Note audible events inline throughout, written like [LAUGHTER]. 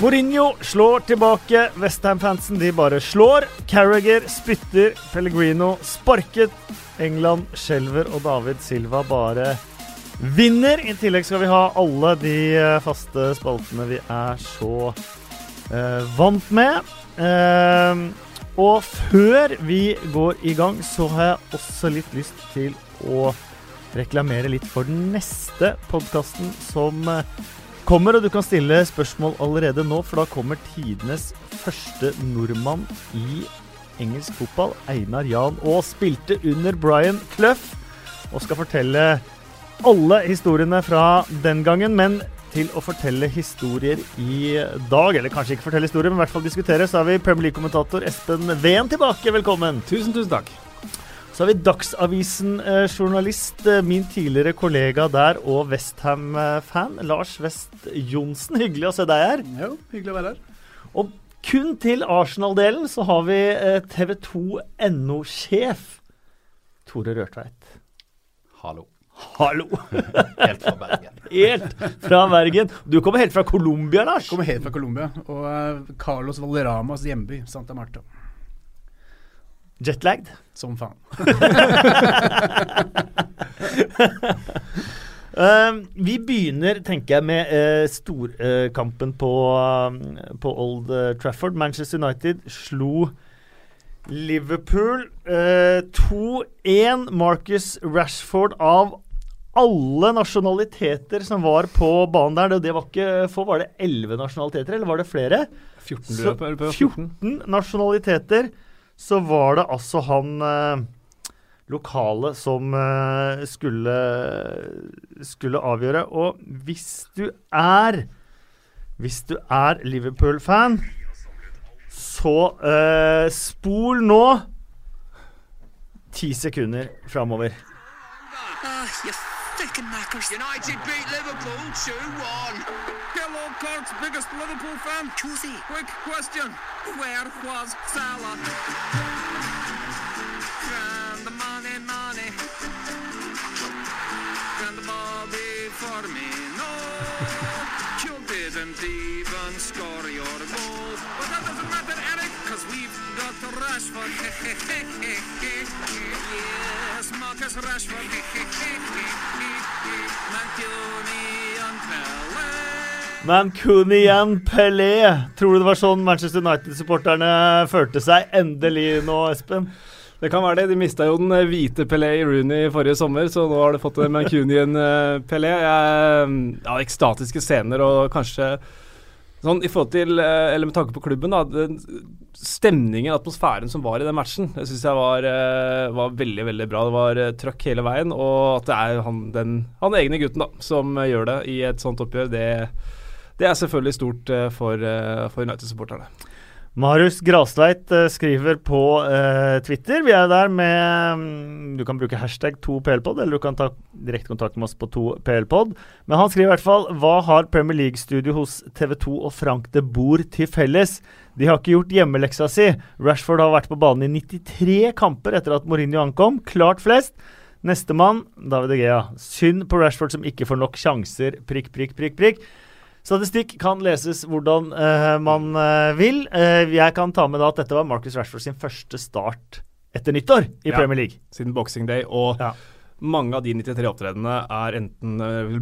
Mourinho slår tilbake. Westham-fansen de bare slår. Carriager spytter. Pellegrino sparket. England skjelver, og David Silva bare vinner. I tillegg skal vi ha alle de eh, faste spaltene vi er så eh, vant med. Eh, og før vi går i gang, så har jeg også litt lyst til å reklamere litt for den neste podkasten som eh, kommer. Og du kan stille spørsmål allerede nå, for da kommer tidenes første nordmann i engelsk fotball, Einar Jan Aas, spilte under Brian Clough og skal fortelle alle historiene fra den gangen. Men til å fortelle historier i dag, eller kanskje ikke fortelle historier, men i hvert fall diskutere, så har vi Premier League-kommentator Espen Ven tilbake. Velkommen. Tusen, tusen takk. Så har vi Dagsavisen-journalist, eh, min tidligere kollega der og Westham-fan, Lars West Johnsen. Hyggelig å se deg her. Jo, hyggelig å være her. Og kun til Arsenal-delen så har vi TV 2NO-sjef Tore Rørtveit. Hallo. Hallo! [LAUGHS] Helt fra Bergen. [LAUGHS] helt fra Bergen. Du kommer helt fra Colombia, Lars. Kommer helt fra Colombia. Og Carlos Valeramas hjemby, Santa Marta. Jetlagd? Som faen. uh, [LAUGHS] vi begynner, tenker jeg, med uh, storkampen uh, på, på, Old Trafford. Manchester United slo Liverpool 2-1. Marcus Rashford av alle nasjonaliteter som var på banen der. Det var ikke få, var det 11 nasjonaliteter, eller var det flere? 14, Så, 14 nasjonaliteter. Så var det altså han eh, lokale som eh, skulle, skulle avgjøre. Og hvis du er Hvis du er Liverpool-fan, så eh, spol nå ti sekunder framover. Ah, knackers. United beat Liverpool 2-1. Hello, Cork's biggest Liverpool fan. Choosy. Quick question. Where was Salah? And the money, money. And the Bobby for me, no. You didn't even score your goal. But that doesn't matter, Eric, because we've got Rashford. [LAUGHS] yes, Marcus Rashford. [LAUGHS] Mancunian Pele. Mancunian Pelé. Tror du det var sånn Manchester United-supporterne følte seg endelig nå, Espen? Det kan være det. De mista jo den eh, hvite Pelé i Rooney forrige sommer, så nå har de fått en Mancunian eh, Pelé. Ja, ekstatiske scener og kanskje sånn i forhold til eh, Eller med tanke på klubben, da. Stemningen, atmosfæren som var i den matchen, det syns jeg var, var, veldig, veldig bra. Det var trøkk hele veien, og at det er han, den, han egne gutten da, som gjør det i et sånt oppgjør, det det er selvfølgelig stort uh, for, uh, for United-supporterne. Marius Grastveit uh, skriver på Twitter. Vi er der med um, Du kan bruke hashtag 2plpod, eller du kan ta direkte kontakt med oss på 2plpod. Men han skriver i hvert fall Hva har Premier League-studio hos TV2 og Frank de Boer til felles? De har ikke gjort hjemmeleksa si. Rashford har vært på banen i 93 kamper etter at Mourinho ankom. Klart flest. Nestemann, David Egea. Synd på Rashford som ikke får nok sjanser. Prikk, prikk, prikk, prikk. Statistikk kan leses hvordan uh, man uh, vil. Uh, jeg kan ta med da at dette var Marcus Rashford sin første start etter nyttår i ja, Premier League. Siden Boxing Day. Og ja. mange av de 93 opptredenene er enten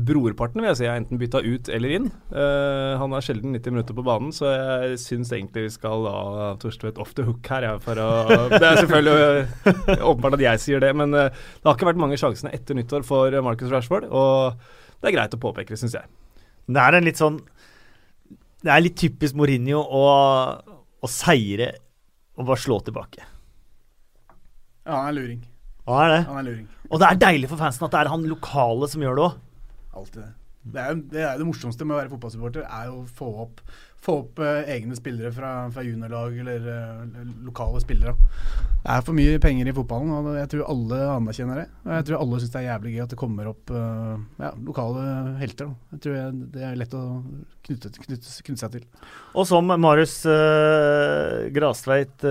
Brorparten vil jeg si, er enten bytta ut eller inn. han er sjelden 90 minutter på banen, så jeg syns egentlig vi skal la Torstvedt off the hook her. Ja, for å, [LAUGHS] det er selvfølgelig åpenbart at jeg sier det, men det har ikke vært mange sjansene etter nyttår for Marcus Rashford. Og det er greit å påpeke, syns jeg. Det er en litt sånn Det er litt typisk Mourinho å, å seire og bare slå tilbake. Ja, han er luring. Han er det. Han er luring. Og det er deilig for fansen at det er han lokale som gjør det òg. Alltid det. Det er, det er, det morsomste med å være fotballsupporter, er å få opp, få opp uh, egne spillere fra, fra juniorlag eller uh, lokale spillere. Det er for mye penger i fotballen, og jeg tror alle anerkjenner det. Og jeg tror alle syns det er jævlig gøy at det kommer opp uh, ja, lokale helter. Da. Jeg tror jeg, det er lett å knytte, knytte, knytte, seg til. Og som Marius Grastveit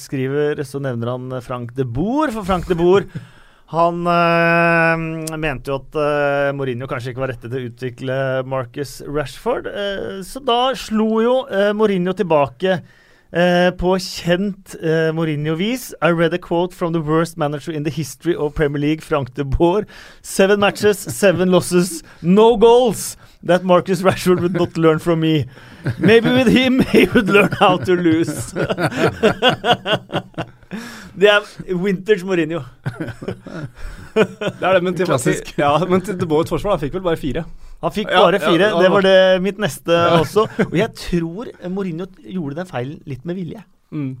skriver, så nevner han Frank de Boer. For Frank de Boer Han øh, mente jo at øh, Mourinho kanskje ikke var rette til å utvikle Marcus Rashford. Øh, så da slo jo Mourinho tilbake på kjent Mourinho-vis. I read a quote from the worst manager in the history of Premier League, Frank de Boer. Seven matches, [LAUGHS] seven losses, no goals. That Marcus Rashford would not learn from me. Maybe with him [LAUGHS] he would learn how to lose. [LAUGHS] Det er Winters Mourinho. Det er det, men til, Klassisk. Ja, men til De Boers forsvar, han fikk vel bare fire. Han fikk bare ja, fire. ja, det var det mitt neste også. Og jeg tror Mourinho gjorde den feilen litt med vilje. Mm.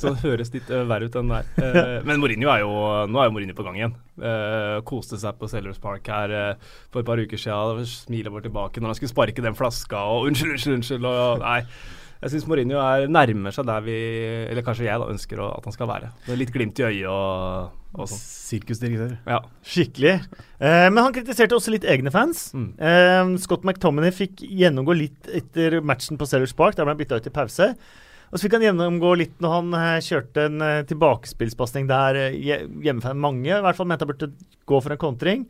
Så det høres litt uh, verre ut enn det er. Eh, [LAUGHS] men Mourinho er jo, nå er jo Mourinho på gang igjen. Uh, koste seg på Sellers Park her for et par uker siden. Smilet var tilbake når han skulle sparke den flaska og unnskyld, unnskyld, unnskyld. Og, nei. Jeg syns Mourinho er nærmer seg der vi, eller kanskje jeg, da, ønsker å, at han skal være. Med litt glimt i øyet og, og sånn. Sirkusdirektør. Ja. Skikkelig. Eh, men han kritiserte også litt egne fans. Mm. Eh, Scott McTominay fikk gjennomgå litt etter matchen på Sellers Park. Der ble han bytta ut i pause. Og så fikk han gjennomgå litt når han eh, kjørte en eh, tilbakespillspasning der eh, hjemmefan mange i hvert fall mente han burde gå for en kontring.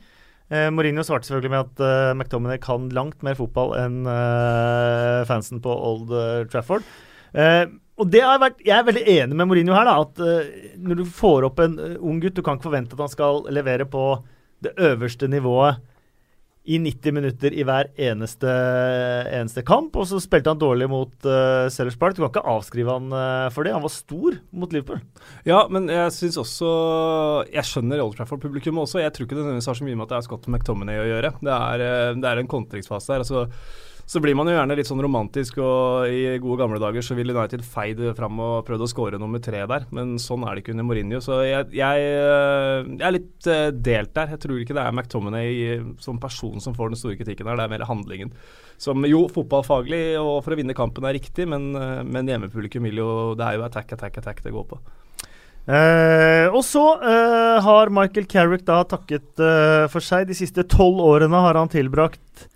Eh, Mourinho svarte selvfølgelig med at eh, McTominay kan langt mer fotball enn eh, fansen på Old eh, Trafford. Eh, og det har vært, Jeg er veldig enig med Mourinho her. da, at eh, Når du får opp en ung gutt, du kan ikke forvente at han skal levere på det øverste nivået i 90 minutter i hver eneste, eneste kamp. Og så spilte han dårlig mot uh, Sellers Park. Du kan ikke avskrive han uh, for det. Han var stor mot Liverpool. Ja, men jeg syns også Jeg skjønner Old Trafford-publikummet også. Jeg tror ikke det nødvendigvis har så mye med at det er Scott McTominay å gjøre. Det er, eh, det er en kontringsfase der. Altså, så blir man jo gjerne litt sånn romantisk, og i gode gamle dager så ville United feid fram og prøvd å skåre nummer tre der, men sånn er det ikke under Mourinho. Så jeg, jeg, eh, jeg er litt eh, delt der. Jeg tror ikke det er McTominay som person som får den store kritikken her, det er mer handlingen. Som jo fotballfaglig og for å vinne kampen er riktig, men, eh, men hjemmepublikum vil jo Det er jo attack, attack, attack det går på. Eh, og så eh, har Michael Carrick da takket eh, for seg. De siste tolv årene har han tilbrakt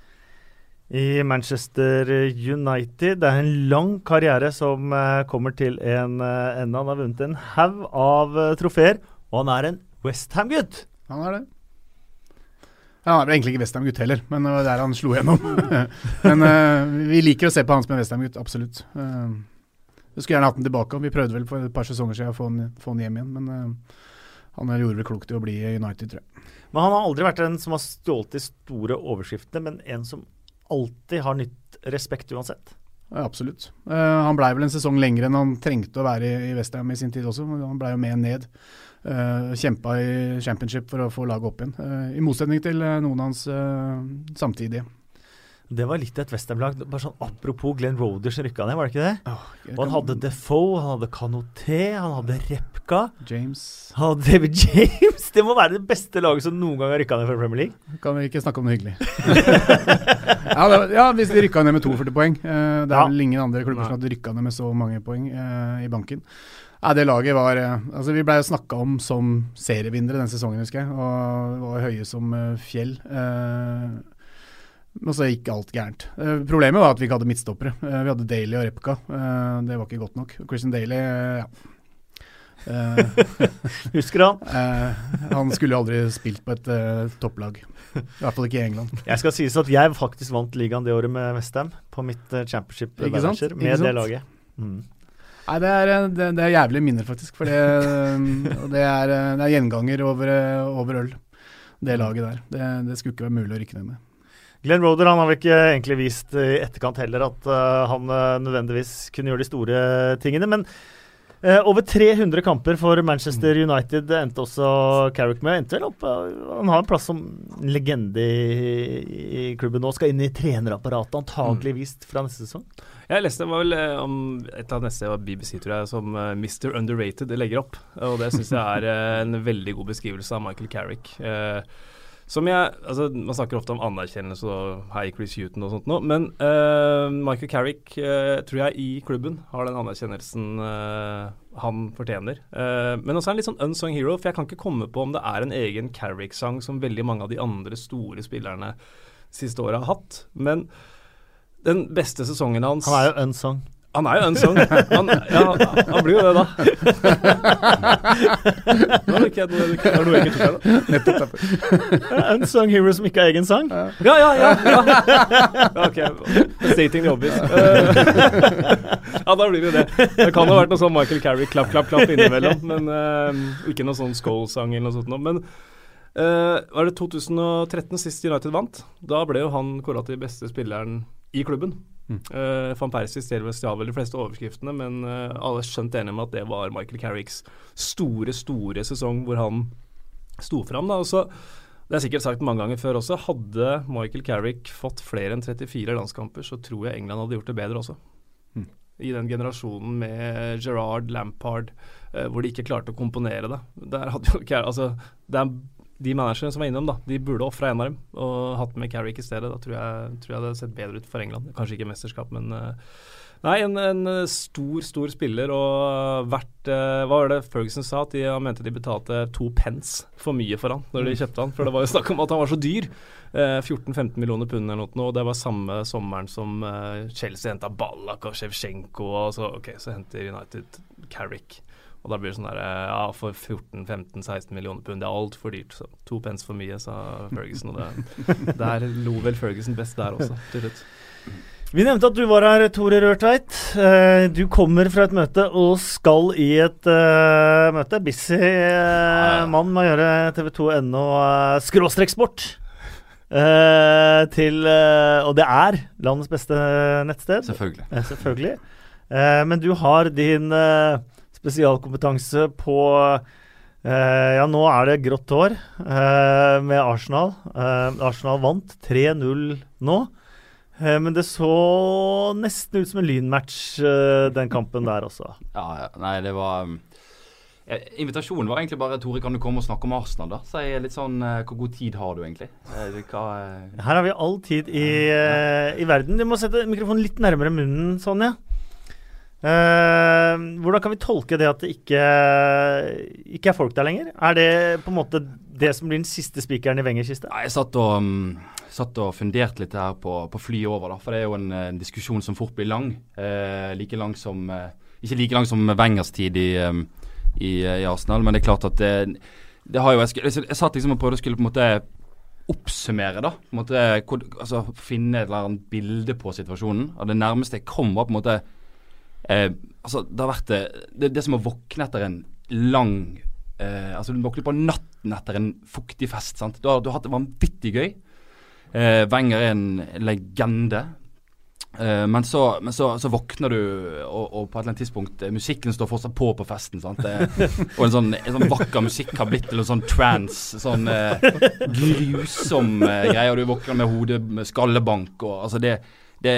i Manchester United. Det er en lang karriere som eh, kommer til en eh, ende. Han har vunnet en haug av eh, trofeer, og han er en Westham-gutt. Han er det. Han er vel egentlig ikke Westham-gutt heller, men det var der han slo gjennom. [LAUGHS] men uh, vi liker å se på han som en Westham-gutt, absolutt. Uh, vi skulle gjerne hatt han tilbake. Vi prøvde vel for et par sesonger siden å få han, få han hjem igjen, men uh, han gjorde vel klokt i å bli i United, tror jeg. Men han har aldri vært en som har stjålet de store overskriftene, men en som alltid har nytt respekt uansett. Ja, absolutt. Uh, han blei vel en sesong lenger enn han trengte å være i, i Westham i sin tid også. Han blei jo med ned. Uh, Kjempa i championship for å få laget opp igjen. Uh, I motsetning til eh, noen av hans eh, samtidige. Det var litt et Westham-lag. Bare sånn Apropos Glenn Roders rykka ned, var det ikke det? Oh, Og han hadde Defoe, han hadde Kanoté, han hadde Repka. James Han hadde David [LAUGHS] James! Det må være det beste laget som noen gang har rykka ned fra Premier League. Kan vi ikke snakke om noe hyggelig? [LAUGHS] ja, det, var- ja, hvis de rykka ned med 42 poeng. Uh, det er Ja. vel ingen andre klubber som hadde rykka ned med så mange poeng uh, i banken. Ja, det laget var eh, Altså, vi blei snakka om som serievinnere den sesongen, husker jeg. Og var høye som eh, fjell. Eh, men så gikk alt gærent. Uh, problemet var at vi ikke hadde midtstoppere. Uh, vi hadde Daly og Repka. Uh, det var ikke godt nok. Christian Daly, ja. [LAUGHS] Husker han? han skulle aldri spilt på et topplag. I hvert fall ikke i England. Jeg skal sies at jeg faktisk vant ligaen det året med Westham på mitt championship Ikke sant? Ikke med det laget. Mm. Nei, det er, det, det er jævlig minner, faktisk. For det, det, er, er gjenganger over, over øl, det laget der. Det, det skulle ikke være mulig å rykke ned med. Glenn Roder han har vel ikke egentlig vist i etterkant heller at uh, han eh, nødvendigvis kunne gjøre de store tingene. Men uh, over 300 kamper for Manchester United endte også Carrick med. Endte vel opp, Han har en plass som legende i, i klubben nå. Skal inn i trenerapparatet antageligvis fra neste sesong. Jeg leste var vel om et av neste var BBC, tror jeg, som Mr. Underrated legger opp. Og det syns jeg er en veldig god beskrivelse av Michael Carrick. Eh, som jeg Altså, man snakker ofte om anerkjennelse og hei, Chris Huton og sånt noe, men uh, Michael Carrick uh, tror jeg i klubben har den anerkjennelsen uh, han fortjener. Men også er han litt sånn unsung hero, for jeg kan ikke komme på om det er en egen Carrick-sang som veldig mange av de andre store spillerne siste året har hatt. Men den beste sesongen hans Han er jo unsung. Han er jo unsung. Han, ja, han blir jo det, da. [LAUGHS] Nå er det ikke noe, det er noe jeg ikke tok da. Unsung hero som ikke har egen sang. Ja, ja, ja. ja. ok, stating the obvious. [LAUGHS] Ja, da blir det det. Det kan ha vært noe sånn Michael Carey klapp, klapp, klapp innimellom, men uh, ikke noe sånn Skål-sang eller noe sånt. Men uh, var det 2013 sist United vant? Da ble jo han kåra til beste spilleren i klubben. Uh, Van Persie stjal vel de fleste overskriftene, men uh, alle er skjønt enige med at det var Michael Carricks store, store sesong hvor han sto fram. Da. Og så, det er sikkert sagt mange ganger før også, hadde Michael Carrick fått flere enn 34 landskamper, så tror jeg England hadde gjort det bedre også. I den generasjonen med Gerard, Lampard, eh, hvor de ikke klarte å komponere det. Der hadde jo Altså, det er de managerne som var innom, da, de burde ofra en av dem og hatt med Carrick i stedet. Da tror jeg, tror jeg det hadde sett bedre ut for England. Kanskje ikke mesterskap, men eh, Nei, en, en eh, stor, stor spiller og vært eh, Hva var det Ferguson sa? At de, han mente de betalte to pence for mye for han når de kjøpte han. For det var jo snakk om at han var så dyr. Eh, 14-15 millioner pund eller noe, og det var samme sommeren som Chelsea henta Ballack og Shevchenko, og så, okay, så henter United Carrick. Og da blir det sånn der eh, Ja, for 14-15-16 millioner pund, det er altfor dyrt. Så to pence for mye, sa Ferguson. Og det, der lo vel Ferguson best der også, til slutt. Vi nevnte at du var her, Tore Rørtveit. Eh, du kommer fra et møte og skal i et uh, møte. Busy uh, mann med å gjøre TV2.no uh, skråstrek sport. Eh, til Og det er landets beste nettsted. Selvfølgelig. Selvfølgelig. Eh, men du har din spesialkompetanse på eh, Ja, nå er det grått hår eh, med Arsenal. Eh, Arsenal vant 3-0 nå. Eh, men det så nesten ut som en lynmatch, eh, den kampen der også. [LAUGHS] Ja, ja. Nei, det var um, eh, Invitasjonen var egentlig bare Tore, kan du komme og snakke om Arsenal, da? Så jeg er litt sånn Hvor god tid har du egentlig? Hva, Her har vi all tid i, i verden. Du må sette mikrofonen litt nærmere munnen, Sonja. Eh, hvordan kan vi tolke det at det ikke, ikke er folk der lenger? Er det på en måte det som blir den siste spikeren i Wenger-kista? Jeg satt og, um, satt og funderte litt her på, på flyet over, da. For det er jo en, en diskusjon som fort blir lang. Uh, like lang som uh, Ikke like lang som Wengers tid i, um, i, i Arsenal, men det er klart at det, det har jo Jeg, jeg, jeg satt liksom og prøvde å skulle på en måte oppsummere, da. På en måte, altså, finne et eller annet bilde på situasjonen. Og det nærmeste jeg kom, var på en måte eh, Altså, det har vært det, det, det som å våkne etter en lang eh, Altså, du våkner på natten etter en fuktig fest. sant? Du har, du har hatt det vanvittig gøy. Eh, Wenger er en legende. Eh, men så, men så, så våkner du, og, og på et eller annet tidspunkt eh, Musikken står fortsatt på på festen. sant? Det, [LAUGHS] og en sånn, en sånn vakker musikk har blitt til en sånn trance. Sånn eh, grusom eh, greie. Og du våkner med hodet med skallebank. og altså det det,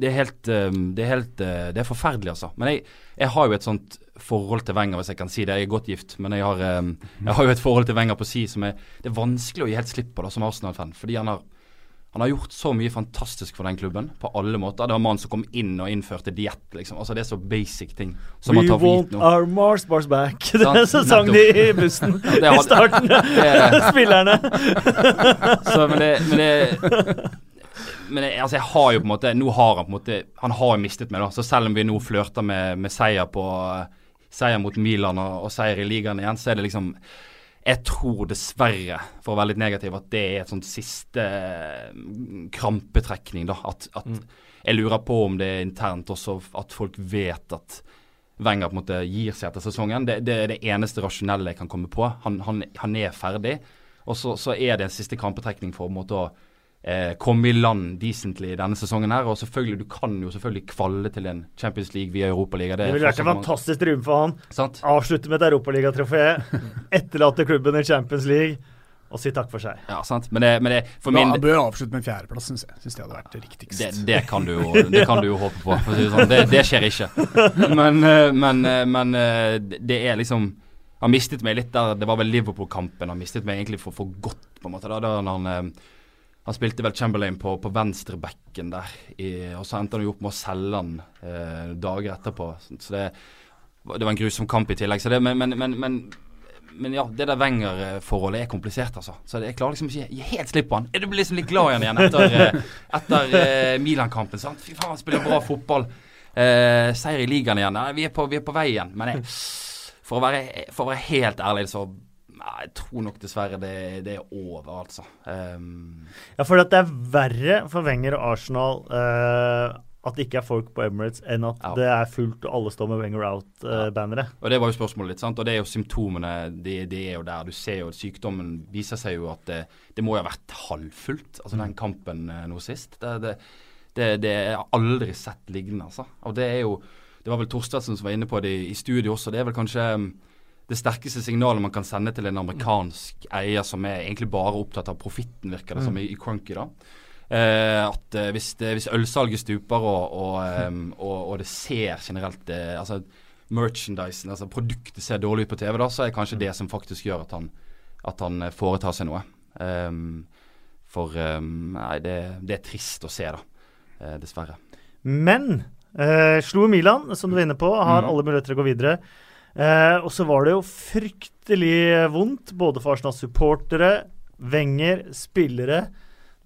det er helt eh, Det er helt eh, Det er forferdelig, altså. Men jeg, jeg har jo et sånt forhold til Wenger, hvis jeg kan si det. Jeg er godt gift, men jeg har, eh, jeg har jo et forhold til Wenger på si som er Det er vanskelig å gi helt slipp på da, som Arsenal-fan. Fordi han har, han har gjort så mye fantastisk for den klubben, på alle måter. Det var mannen som kom inn og innførte diett, liksom. Altså Det er så basic ting som We man tar for gitt nå. our Mars bars back. [LAUGHS] Det er så sang de i bussen i starten. [LAUGHS] Spillerne. Så, men det, men det [LAUGHS] men jeg, altså jeg har jo på en måte Nå har han på en måte Han har jo mistet meg, da. Så selv om vi nå flørter med, med seier på Seier mot Milan og, og seier i ligaen igjen, så er det liksom Jeg tror dessverre, for å være litt negativ, at det er et sånt siste mm, krampetrekning, da. At, at Jeg lurer på om det er internt også at folk vet at Wenger på en måte gir seg etter sesongen. Det, det er det eneste rasjonelle jeg kan komme på. Han, han, han er ferdig. Og så, så er det en siste krampetrekning for en måte å eh, komme i land decently denne sesongen her. Og selvfølgelig, du kan jo selvfølgelig kvalle til en Champions League via Europaliga. Det ville vært en fantastisk triumf for han. Sant? Avslutte med et europaligatrofé, [LAUGHS] etterlate klubben i Champions League og si takk for seg. Ja, sant. Men det, men det for Da min bør avslutte med en fjerdeplass, syns jeg. Syns det hadde vært riktigst. det, det, kan du jo, det kan du jo håpe på. For å si det, sånn. det, det skjer ikke. Men, eh, men, eh, men eh, det er liksom Han mistet meg litt der. Det var vel Liverpool-kampen. Han mistet meg egentlig for, for godt, på en måte. Da, da han, han spilte vel Chamberlain på, på venstrebekken der, i, og så endte han jo opp med å selge han eh, dager etterpå. Så det, det var en grusom kamp i tillegg. Det, men, men, men, men ja, det der Wenger-forholdet er komplisert, altså. Så jeg klarer liksom ikke å gi helt slipp på han. Du blir liksom litt glad i han igjen etter, eh, etter eh, Milan-kampen. sant? Fy faen, han spiller bra fotball. Eh, seier i ligaen igjen. Nei, vi, er på, vi er på vei igjen. Men jeg, for, å være, for å være helt ærlig, så jeg tror nok dessverre det, det er over, altså. Um, Ja, for det er verre for Wenger og Arsenal uh, at det ikke er folk på Emirates, enn at Ja. det er fullt og alle står med Wenger out-bannere. og det var jo spørsmålet litt, sant. Og det er jo symptomene, Det, det, er jo der. Du ser jo at sykdommen viser seg jo at det, det må jo ha vært halvfullt, altså den kampen uh, nå sist. Det, det, det, det er aldri sett liggende, altså. Og det er jo Det var vel Torstvedtsen som var inne på det i, i studio også. Det er vel kanskje um, det sterkeste signalet man kan sende til en amerikansk eier som er egentlig bare opptatt av profitten, virker det som, i, i Crunky, da. Eh, at eh, hvis, det, hvis ølsalget stuper og, og, [LAUGHS] um, og, og det ser generelt det, altså merchandisen, altså produktet ser dårlig ut på TV, da, så er det kanskje det som faktisk gjør at han, at han eh, foretar seg noe. Um, for um, nei, det, det er trist å se, da. Eh, dessverre. Men eh, slo Milan, som du var inne på, har Mhm. alle muligheter til å gå videre. Eh, og så var det jo fryktelig vondt, både for Arsenals supportere, Wenger, spillere,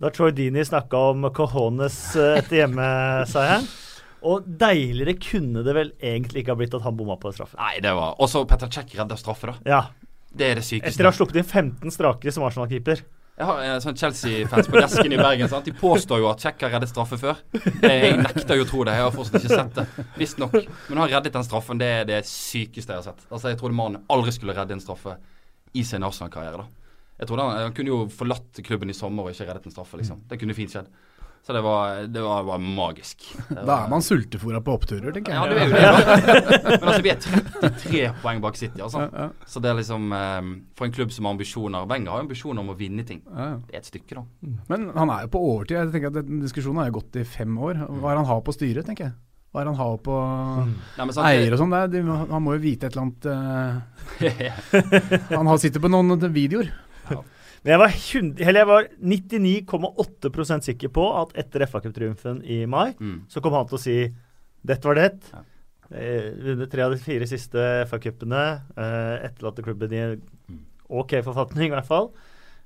da Troy Dini snakka om cojones eh, etter hjemmeseieren. Og deiligere kunne det vel egentlig ikke ha blitt at han bomma på straffen. Nei, det var Og så Petter Cech redda straffe, da. Ja, Det er det sykeste. etter å ha sluppet inn 15 strake som Arsenal-keeper. Jeg har en sånn Chelsea-fans på desken i Bergen. Sant? De påstår jo at har reddet straffe før. Eh, Jeg nekter jo å tro det. Jeg har fortsatt ikke sett det. Visstnok. Men han reddet den straffen. Det er det sykeste jeg har sett. Altså Jeg trodde mannen aldri skulle redde en straffe i sin Arsenal-karriere. da Jeg trodde han, han kunne jo forlatt klubben i sommer og ikke reddet en straffe. liksom Det kunne fint skjedd. Så det var, det var, var magisk. Det [LAUGHS] Da er man sultefòra på oppturer, tenker Ja, jeg. er jo det. [LAUGHS] Men altså, vi er 33 poeng bak City, altså. Ja, ja, Så det er liksom eh, For en klubb som har ambisjoner Wenger har jo ambisjoner om å vinne ting. ja, ja. Det er et stykke, da. Men han er jo på overtid. Jeg tenker at den Diskusjonen har jo gått i fem år. Hva er han har på styret, tenker jeg. Hva er han har på mm. eier og sånn? Det Han må jo vite et eller annet uh, [LAUGHS] Han sitter på noen videoer. Men jeg var, 100, eller jeg var 99,8% sikker på at etter FA-cuptriumfen i mai, Mm. så kom han til å si dette var det. Ja. Eh, Vunnet tre av de fire siste FA-cupene. Eh, etterlatte klubben i Mm. OK forfatning, i hvert fall.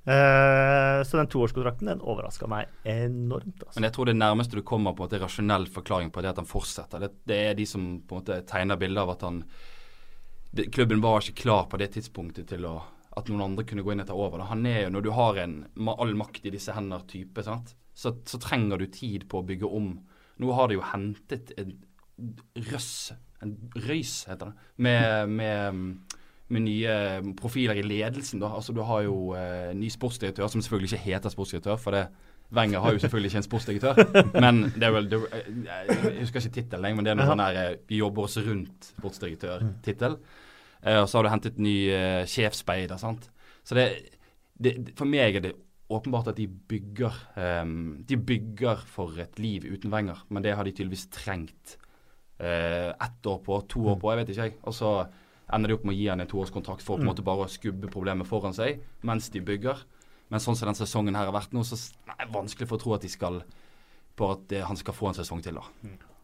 Eh, så den toårskontrakten den overraska meg enormt. Altså. Men jeg tror det nærmeste du kommer på en rasjonell forklaring på det at han fortsetter. Det, det er de som på en måte tegner bildet av at han det, Klubben var ikke klar på det tidspunktet til å at noen andre kunne gå inn og ta over. Da. Han er jo, Når du har en all makt i disse hender-type. Så, så trenger du tid på å bygge om. Nå har de jo hentet en røss, en røys heter det, med, med, med nye profiler i ledelsen. da. Altså Du har jo eh, ny sportsdirektør, som selvfølgelig ikke heter sportsdirektør. for det Wenger har jo selvfølgelig ikke en sportsdirektør, men det er vel det, Jeg husker ikke tittelen, men det er noe sånn der eh, Vi jobber oss rundt sportsdirektør-tittel. Eh, og så har du hentet ny uh, sjefsspeider. Så det, det For meg er det åpenbart at de bygger um, De bygger for et liv uten Wenger, men det har de tydeligvis trengt uh, ett år på, to år på, jeg vet ikke jeg. Og så ender de opp med å gi han en toårskontrakt for på en måte bare å skubbe problemet foran seg mens de bygger. Men sånn som den sesongen her har vært nå, så er det vanskelig for å tro at de skal på at han skal få en sesong til. da.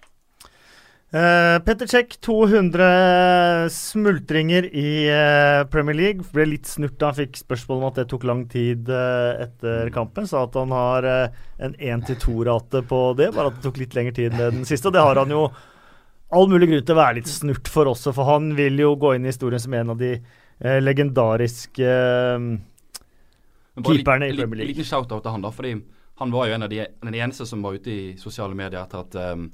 Eh, Petter Cech, 200 smultringer i uh, Premier League. Ble litt snurt da han fikk spørsmål om at det tok lang tid uh, etter kampen. Sa at han har en 1-2-rate på det, bare at det tok litt lengre tid enn den siste. Og det har han jo all mulig grunn til å være litt snurt for også, for han vil jo gå inn i historien som en av de legendariske Keeperne i Premier League. Liten shout-out til han, da. Fordi han var jo en av de, den eneste som var ute i sosiale medier etter at um,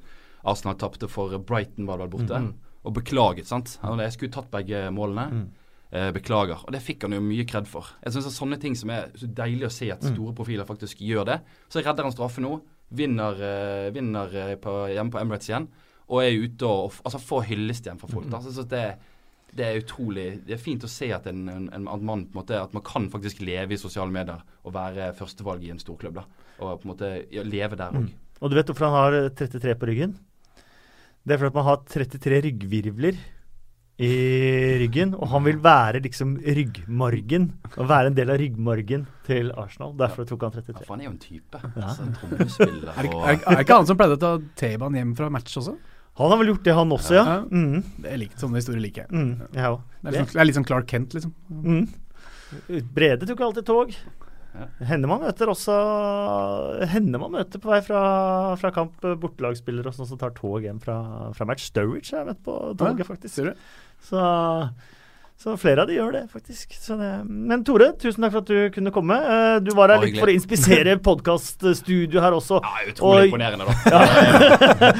Arsenal tapte for Brighton, var det vel borte. Mm. Og beklaget, sant. Han jeg skulle tatt begge målene. Mm. Eh, beklager. Og det fikk han jo mye kred for. Jeg synes det er sånne ting som er så deilig å se at Mm. store profiler faktisk gjør det. Så redder han straffe nå. Vinner, eh, vinner eh, på, hjemme på Emirates igjen. Og er ute og, og altså får hyllest igjen fra folk. Mm. Da. Så, det, det er utrolig Det er fint å se at en, en, en at man på en måte At man kan faktisk leve i sosiale medier og være førstevalg i en storklubb. da Og på en måte ja, leve der òg. Mm. Og du vet hvorfor han har eh, 33 på ryggen? Det er fordi at man har 33 ryggvirvler i ryggen, og han vil være liksom ryggmargen. Og være en del av ryggmargen til Arsenal. Derfor tok han Ja, 33. for han er jo en type. Ja. Altså, og... Er, er, er ikke han som pleide å ta T-banen hjem fra match også? Han har vel gjort det, han også, ja. Ja. Mm, Det er likt, Sånne historier liker jeg. mm, jeg òg. Det er, litt sånn, det er litt sånn Clark Kent, liksom. Mm. Brede tok alltid tog. Hender man møter også Hender man møter på vei fra, fra kamp eh, bortelagsspillere og sånn som tar tog hjem fra, fra match. Sturridge har jeg møtt på toget, faktisk. Så, så flere av de gjør det, faktisk. Så det, men Tore, tusen takk for at du kunne komme. Eh, Du var her litt for å inspisere [LAUGHS] podkaststudio her også. Ja, utrolig Og- imponerende, da.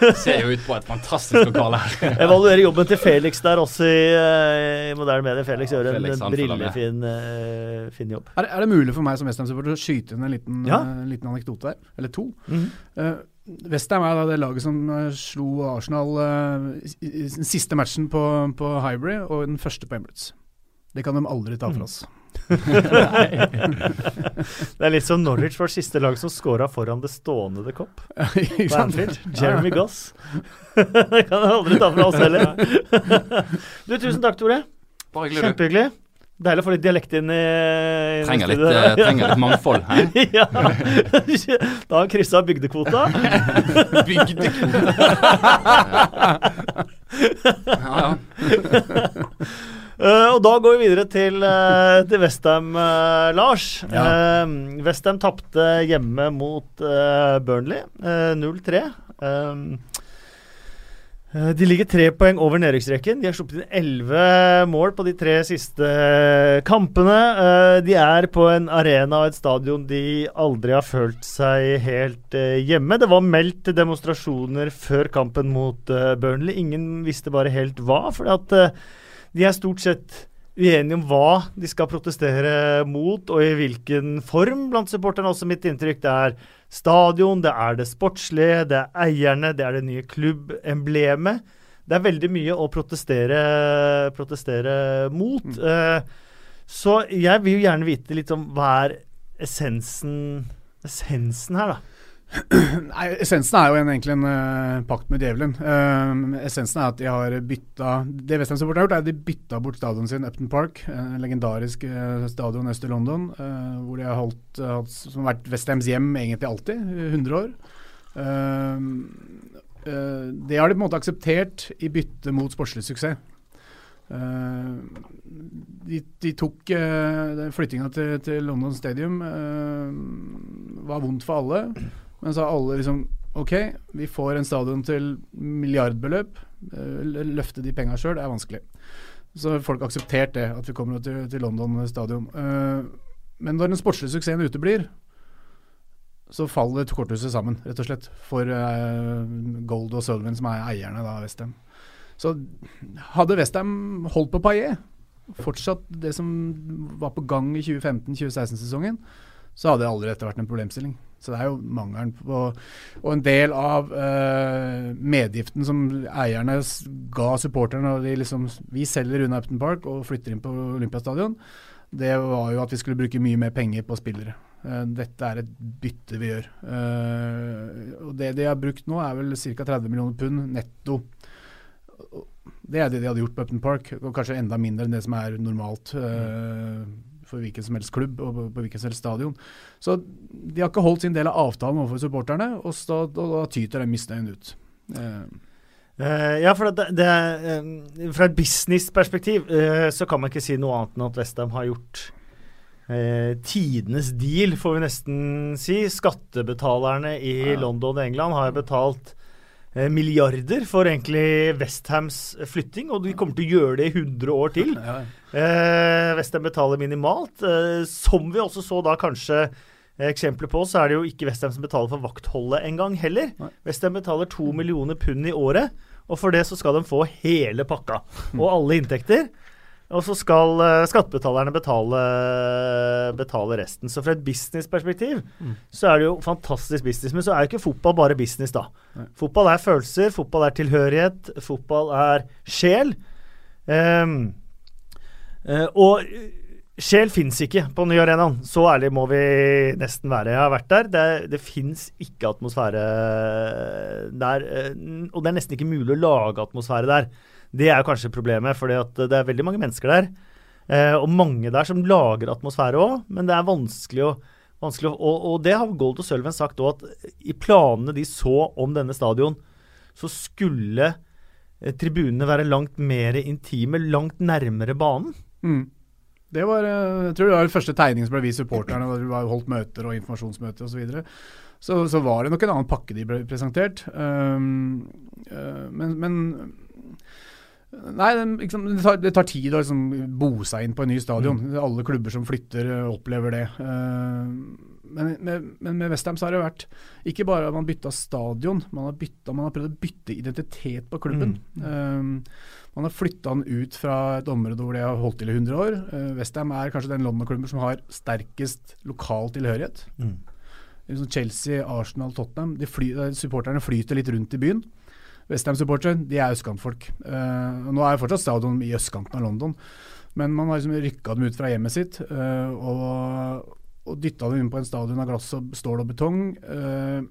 Det [LAUGHS] ser jo ut på et fantastisk lokale her. [LAUGHS] Evaluere jobben til Felix der også i, eh, i moderne medier. Felix Ja, gjør en Felix, brillefin uh, fin jobb. Er, er det mulig for meg som Westham-supporter å skyte inn en liten, Ja. uh, liten anekdote her? Eller to? Mhm. Uh, Westham er da det laget som eh, slo Arsenal eh, i, i den siste matchen på, på Highbury og den første på Emirates. Det kan de aldri ta fra oss. [LAUGHS] [LAUGHS] Det er litt som Norwich var siste lag som scora foran det stående The [LAUGHS] Cop. Jeremy Goss. det kan de aldri ta fra oss heller. du, tusen takk, Tore. Bare hyggelig. Kjempehyggelig. Deilig å få litt dialekt inn i, i Trenger litt, eh, trenger litt mangfold. Hæ? [LAUGHS] ja. Da har han kryssa bygdekvota. Bygdekvota. ja, ja. Uh, og da går vi videre til, uh, til Westham, uh, Lars. Ja. Uh, Westham tapte hjemme mot Burnley, eh, 0-3. Um, de ligger tre poeng over nedrykksrekken. De har sluppet inn elleve mål på de tre siste kampene. Eh, de er på en arena og et stadion de aldri har følt seg helt eh, hjemme. Det var meldt demonstrasjoner før kampen mot eh, Burnley. Ingen visste bare helt hva. eh, de er stort sett uenige om hva de skal protestere mot, og i hvilken form blant supporterne. Også mitt inntrykk det er stadion, det er det sportslige, det er eierne, det er det nye klubbemblemet. Det er veldig mye å protestere, protestere mot. Eh, så jeg vil jo gjerne vite litt om hva er essensen, essensen her, da. [CLEARS THROAT] Nei, Essensen er jo en, egentlig en uh, pakt med djevelen. Uh, essensen er at de har bytta Det Westham Support har gjort, er at de bytta bort stadionet sin, Upton Park. En legendarisk uh, stadion øst i London, hvor de har holdt, hatt, som har vært Westhams hjem egentlig alltid, i 100 år. Det har de på en måte akseptert i bytte mot sportslig suksess. Uh, de, de tok uh, Flyttinga til, til London Stadium uh, var vondt for alle. Men så har alle liksom Ok, vi får en stadion til milliardbeløp. eh, løfte de penga sjøl er vanskelig. Så har folk akseptert det, at vi kommer til, til London stadion. Eh, men når den sportslige suksessen uteblir, så faller korthuset sammen, rett og slett. For eh, Gold og Sullivan, som er eierne av Westham. Så hadde Westham holdt på Paillet, fortsatt det som var på gang i 2015-2016-sesongen, så hadde aldri dette vært en problemstilling. Så det er jo mangelen på Og en del av uh, medgiften som eierne ga supporterne og de liksom Vi selger unna Upton Park og flytter inn på Olympiastadion. Det var jo at vi skulle bruke mye mer penger på spillere. Eh, dette er et bytte vi gjør. Eh, og det de har brukt nå, er vel ca. 30 millioner pund netto. Det er det de hadde gjort på Upton Park, og kanskje enda mindre enn det som er normalt eh, for hvilken som helst klubb og på, hvilken som helst stadion. Så de har ikke holdt sin del av avtalen overfor supporterne, og, da, da, da tyter den misnøyen ut. Uh, ja, for det, det, uh, Fra et businessperspektiv uh, så kan man ikke si noe annet enn at Westham har gjort uh, tidenes deal, får vi nesten si. Skattebetalerne i Ja. London og England har betalt eh, milliarder for egentlig Westhams flytting, og de kommer til å gjøre det i 100 år til. [LAUGHS] ja. Eh, Westham betaler minimalt. Eh, som vi også så da kanskje eh, eksempler på, så er det jo ikke Westham som betaler for vaktholdet engang heller. Westham betaler to millioner pund i året, og for det så skal de få hele pakka [LAUGHS] og alle inntekter. Og så skal uh, skattebetalerne betale, betale resten. Så fra et businessperspektiv så er det jo fantastisk business. Men så er jo ikke fotball bare business, da. Nei. Fotball er følelser, fotball er tilhørighet, fotball er sjel. Um, uh, og sjel fins ikke på Ny arenaen. Så ærlig må vi nesten være. Jeg har vært der. Det, det fins ikke atmosfære der. eh, Og det er nesten ikke mulig å lage atmosfære der. Det er kanskje problemet, for det er veldig mange mennesker der. Eh, og mange der som lager atmosfære òg, men det er vanskelig å vanskelig å, og, og det har Gold og Sølven sagt òg, at i planene de så om denne stadion, så skulle eh, tribunene være langt mer intime, langt nærmere banen. Mm. Det var, eh, jeg tror det var den første tegningen som ble vist supporterne, da Vi var holdt møter og informasjonsmøter osv. Så, videre. så Så var det nok en annen pakke de ble presentert. Um, uh, men, men Nei, det, liksom, det, tar, det tar tid å liksom, bo seg inn på en ny stadion. Alle klubber som flytter, eh, opplever det. Uh, men, med, men med Westham så har det vært ikke bare at man bytta stadion, man har, byttet, man har prøvd å bytte identitet på klubben. Um, man har flytta den ut fra et område hvor de har holdt til i 100 år. Uh, Westham er kanskje den London-klubben som har sterkest lokal tilhørighet. Mm. Liksom Chelsea, Arsenal, Tottenham. De fly, supporterne flyter litt rundt i byen. Westham-supportere de er østkantfolk. Uh, nå er jo fortsatt stadion i østkanten av London, men man har liksom rykka dem ut fra hjemmet sitt uh, og, og dytta dem inn på en stadion av glass og stål og betong. Uh,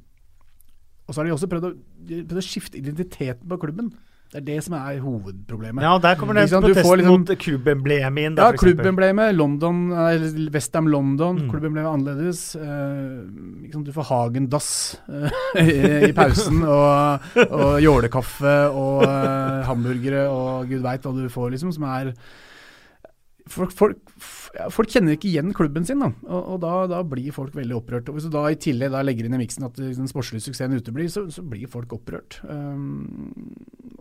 og så har de også prøvd å, prøvd å skifte identiteten på klubben. Det er det som er hovedproblemet. Ja, der kommer du får protesten liksom- mot klubbemblemet inn. Da, ja, klubbemblemet, London, eller Westham London, Mm. klubbemblemet er annerledes. Eh, liksom, du får Hagen-dass eh, [LAUGHS] i, i pausen, og, og jålekaffe og eh, hamburgere og gud veit hva du får, liksom, som er Folk, folk, folk kjenner ikke igjen klubben sin, da, og, og da, da blir folk veldig opprørt. Og Hvis du da i tillegg da legger inn i miksen at den sportslige suksessen uteblir, så, så blir folk opprørt. Um,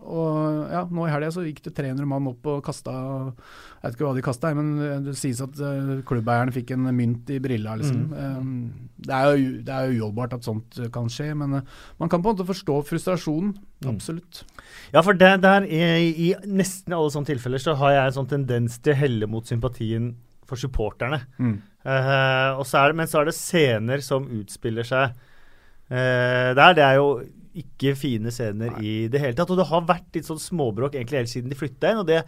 og ja, nå i helga så gikk det 300 mann opp og kasta Jeg vet ikke hva de kasta, men det sies at klubbeierne fikk en mynt i brilla. Liksom. Mm. det er jo det er jo uholdbart at sånt uh, kan skje, men uh, man kan på en måte forstå frustrasjonen. Absolutt. Ja, for det der, i, i nesten alle sånne tilfeller så har jeg en sånn tendens til å helle mot sympatien for supporterne. Mm. Uh, og så er det, men så er det scener som utspiller seg uh, der. Det er jo ikke fine scener i det hele tatt. Og det har vært litt sånn småbråk egentlig helt siden de flytta inn. Og det,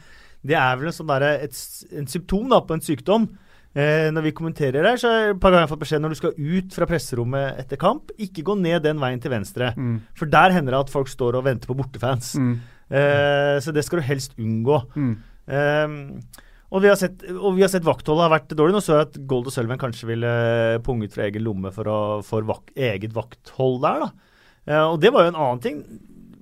det er vel en sånn der, et, en symptom da, på en sykdom. Eh, når vi kommenterer der, så har jeg et par ganger fått beskjed når du skal ut fra presserommet etter kamp, ikke gå ned den veien til venstre. Mm. For der hender det at folk står og venter på bortefans. Mm. Eh, så det skal du helst unngå. Mm. Eh, og vi har sett, og vi har sett vaktholdet har vært dårlig. Nå så jeg at Gold og Sølven kanskje ville punget fra egen lomme for, å, for vak, eget vakthold der, da. Eh, og det var jo en annen ting.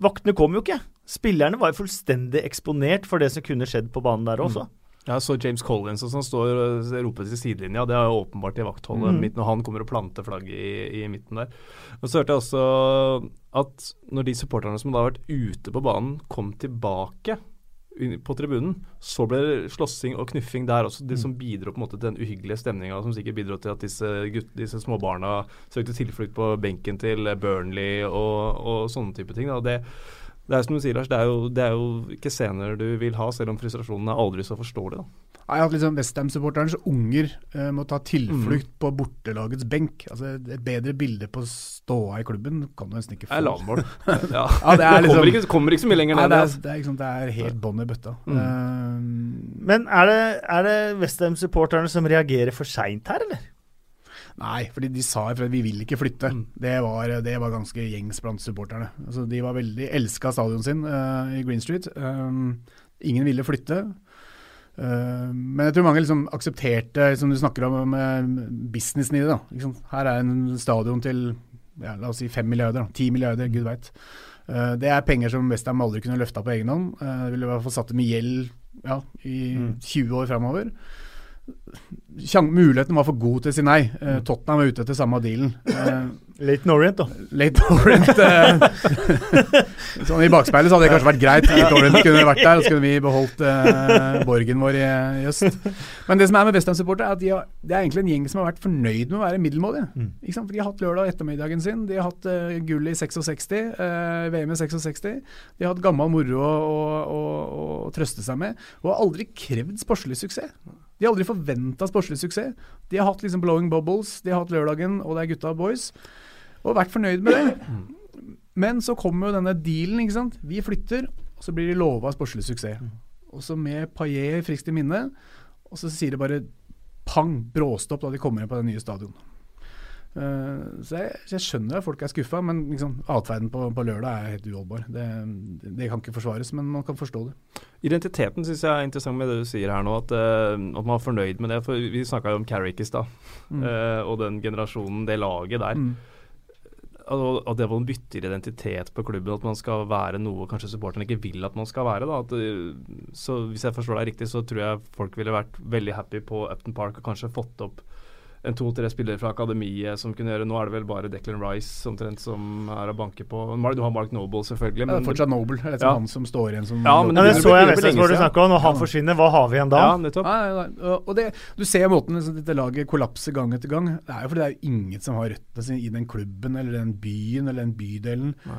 Vaktene kom jo ikke. Spillerne var jo fullstendig eksponert for det som kunne skjedd på banen der også. Ja, så James Collins og sånn står og roper til sidelinja. Det er jo åpenbart i vaktholdet mm. mitt når han kommer og planter flagget i, i midten der. Og så hørte jeg også at når de supporterne som da har vært ute på banen, kom tilbake på tribunen, så ble det slåssing og knuffing der også. Det som bidro på en måte til den uhyggelige stemninga, som sikkert bidro til at disse, gutt, disse småbarna søkte tilflukt på benken til Burnley og, og sånne type ting. Det, det er som du sier, Lars, det er, jo, det er jo ikke scener du vil ha, selv om frustrasjonen er aldri så forståelig. da. Nei, At liksom Westham-supporterens unger uh, må ta tilflukt på bortelagets benk. Altså Et bedre bilde på ståa i klubben kan du nesten ikke få. Det er lavmål. [LAUGHS] Ja. Ja, det er liksom kommer, ikke, kommer ikke så mye lenger Nei, ned. det, altså. er, det, er, liksom, det er helt bånn i bøtta. Mm. Uh, Men er det, er det Westham-supporterne som reagerer for seint her, eller? nei, fordi de sa at vi vil ikke flytte. Mm. Det, var, det var ganske gjengs blant supporterne. Altså, de var veldig elska stadion sin uh, i Green Street. Um, ingen ville flytte. Eh, men jeg tror mange liksom aksepterte, som du snakker om, med businessen i det. da. Her er en stadion til ja, la oss si 5 milliarder, da. 10 milliarder, gud veit. Eh, det er penger som Westham aldri kunne løfta på egen hånd. Ville i hvert fall satt dem i gjeld ja, i 20 år framover. Muligheten var for god til å si nei. Eh, Tottenham var ute etter samme dealen. Eh, Late Orient, da. Late Orient eh, [LAUGHS] Sånn I bakspeilet så hadde det kanskje vært greit. Late Orient kunne vært der, og så kunne vi beholdt eh, borgen vår i, i øst. Men det som er med Westham-supportere, er at de har, det er egentlig en gjeng som har vært fornøyd med å være middelmådige. Mm. De har hatt lørdag ettermiddagen sin, de har hatt uh, gull i 66, eh, VM i 66. De har hatt gammel moro å, å, å, å trøste seg med, og har aldri krevd sportslig suksess. De har aldri forventa sportslig suksess. De har hatt liksom blowing bubbles, de har hatt lørdagen, og det er gutta boys, og vært fornøyd med det. Men så kommer jo denne dealen, ikke sant. Vi flytter, og så blir de lova sportslig suksess. Og så med Paillet friskt i minne, og så sier det bare pang, bråstopp da de kommer inn på det nye stadion. Eh, så jeg, jeg skjønner at folk er skuffa, men liksom, atferden på, på lørdag er helt uholdbar. Det, det kan ikke forsvares, men man kan forstå det. Identiteten syns jeg er interessant med det du sier her nå, at, eh, at man er fornøyd med det. For vi snakka jo om Carrick i stad, Mm. uh, og den generasjonen, det laget der. Mm. og, og det at man bytter identitet på klubben, at man skal være noe kanskje supporterne ikke vil at man skal være. Da, at, så Hvis jeg forstår deg riktig, så tror jeg folk ville vært veldig happy på Upton Park og kanskje fått opp en to-tre spillere fra akademiet som kunne gjøre Nå er det vel bare Declan Rice omtrent som er å banke på. Du har Mark Noble, selvfølgelig. Ja, det er fortsatt Noble. Det er liksom Ja. han som står igjen som Ja, men det, det så jeg bli hvor du snakka om. Når han forsvinner, hva har vi igjen da? Ja, nettopp. Ja, ja. Og- Og det, du ser måten liksom, dette laget kollapser gang etter gang. Det er jo fordi det er jo ingen som har røttene sine i den klubben eller den byen eller den bydelen. Nei.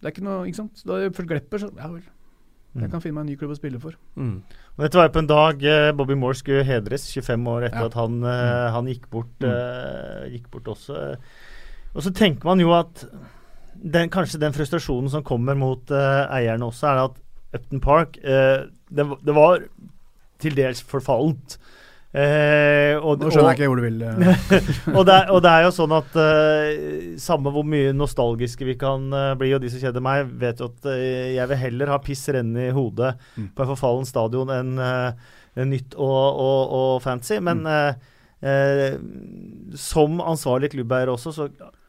Det er ikke noe, ikke sant. Da Først glepper, så ja vel. Mm. Jeg kan finne meg en ny klubb å spille for. Mm. Og Dette var jo på en dag eh, Bobby Moore skulle hedres, 25 år etter Ja. at han, eh, han gikk, bort, Mm. eh, gikk bort også. Og så tenker man jo at den, kanskje den frustrasjonen som kommer mot uh, eierne også, er at Upton Park uh, det, det var til dels forfallent. Eh, og, Nå skjønner og- jeg ikke hvor du vil. eh. [LAUGHS] og, det er, og det er jo sånn at uh, samme hvor mye nostalgiske vi kan uh, bli, og de som kjeder meg, vet jo at uh, jeg vil heller ha piss renne i hodet Mm. på en forfallen stadion enn nytt og, og, og fancy. Men eh, som ansvarlig klubbeier også, så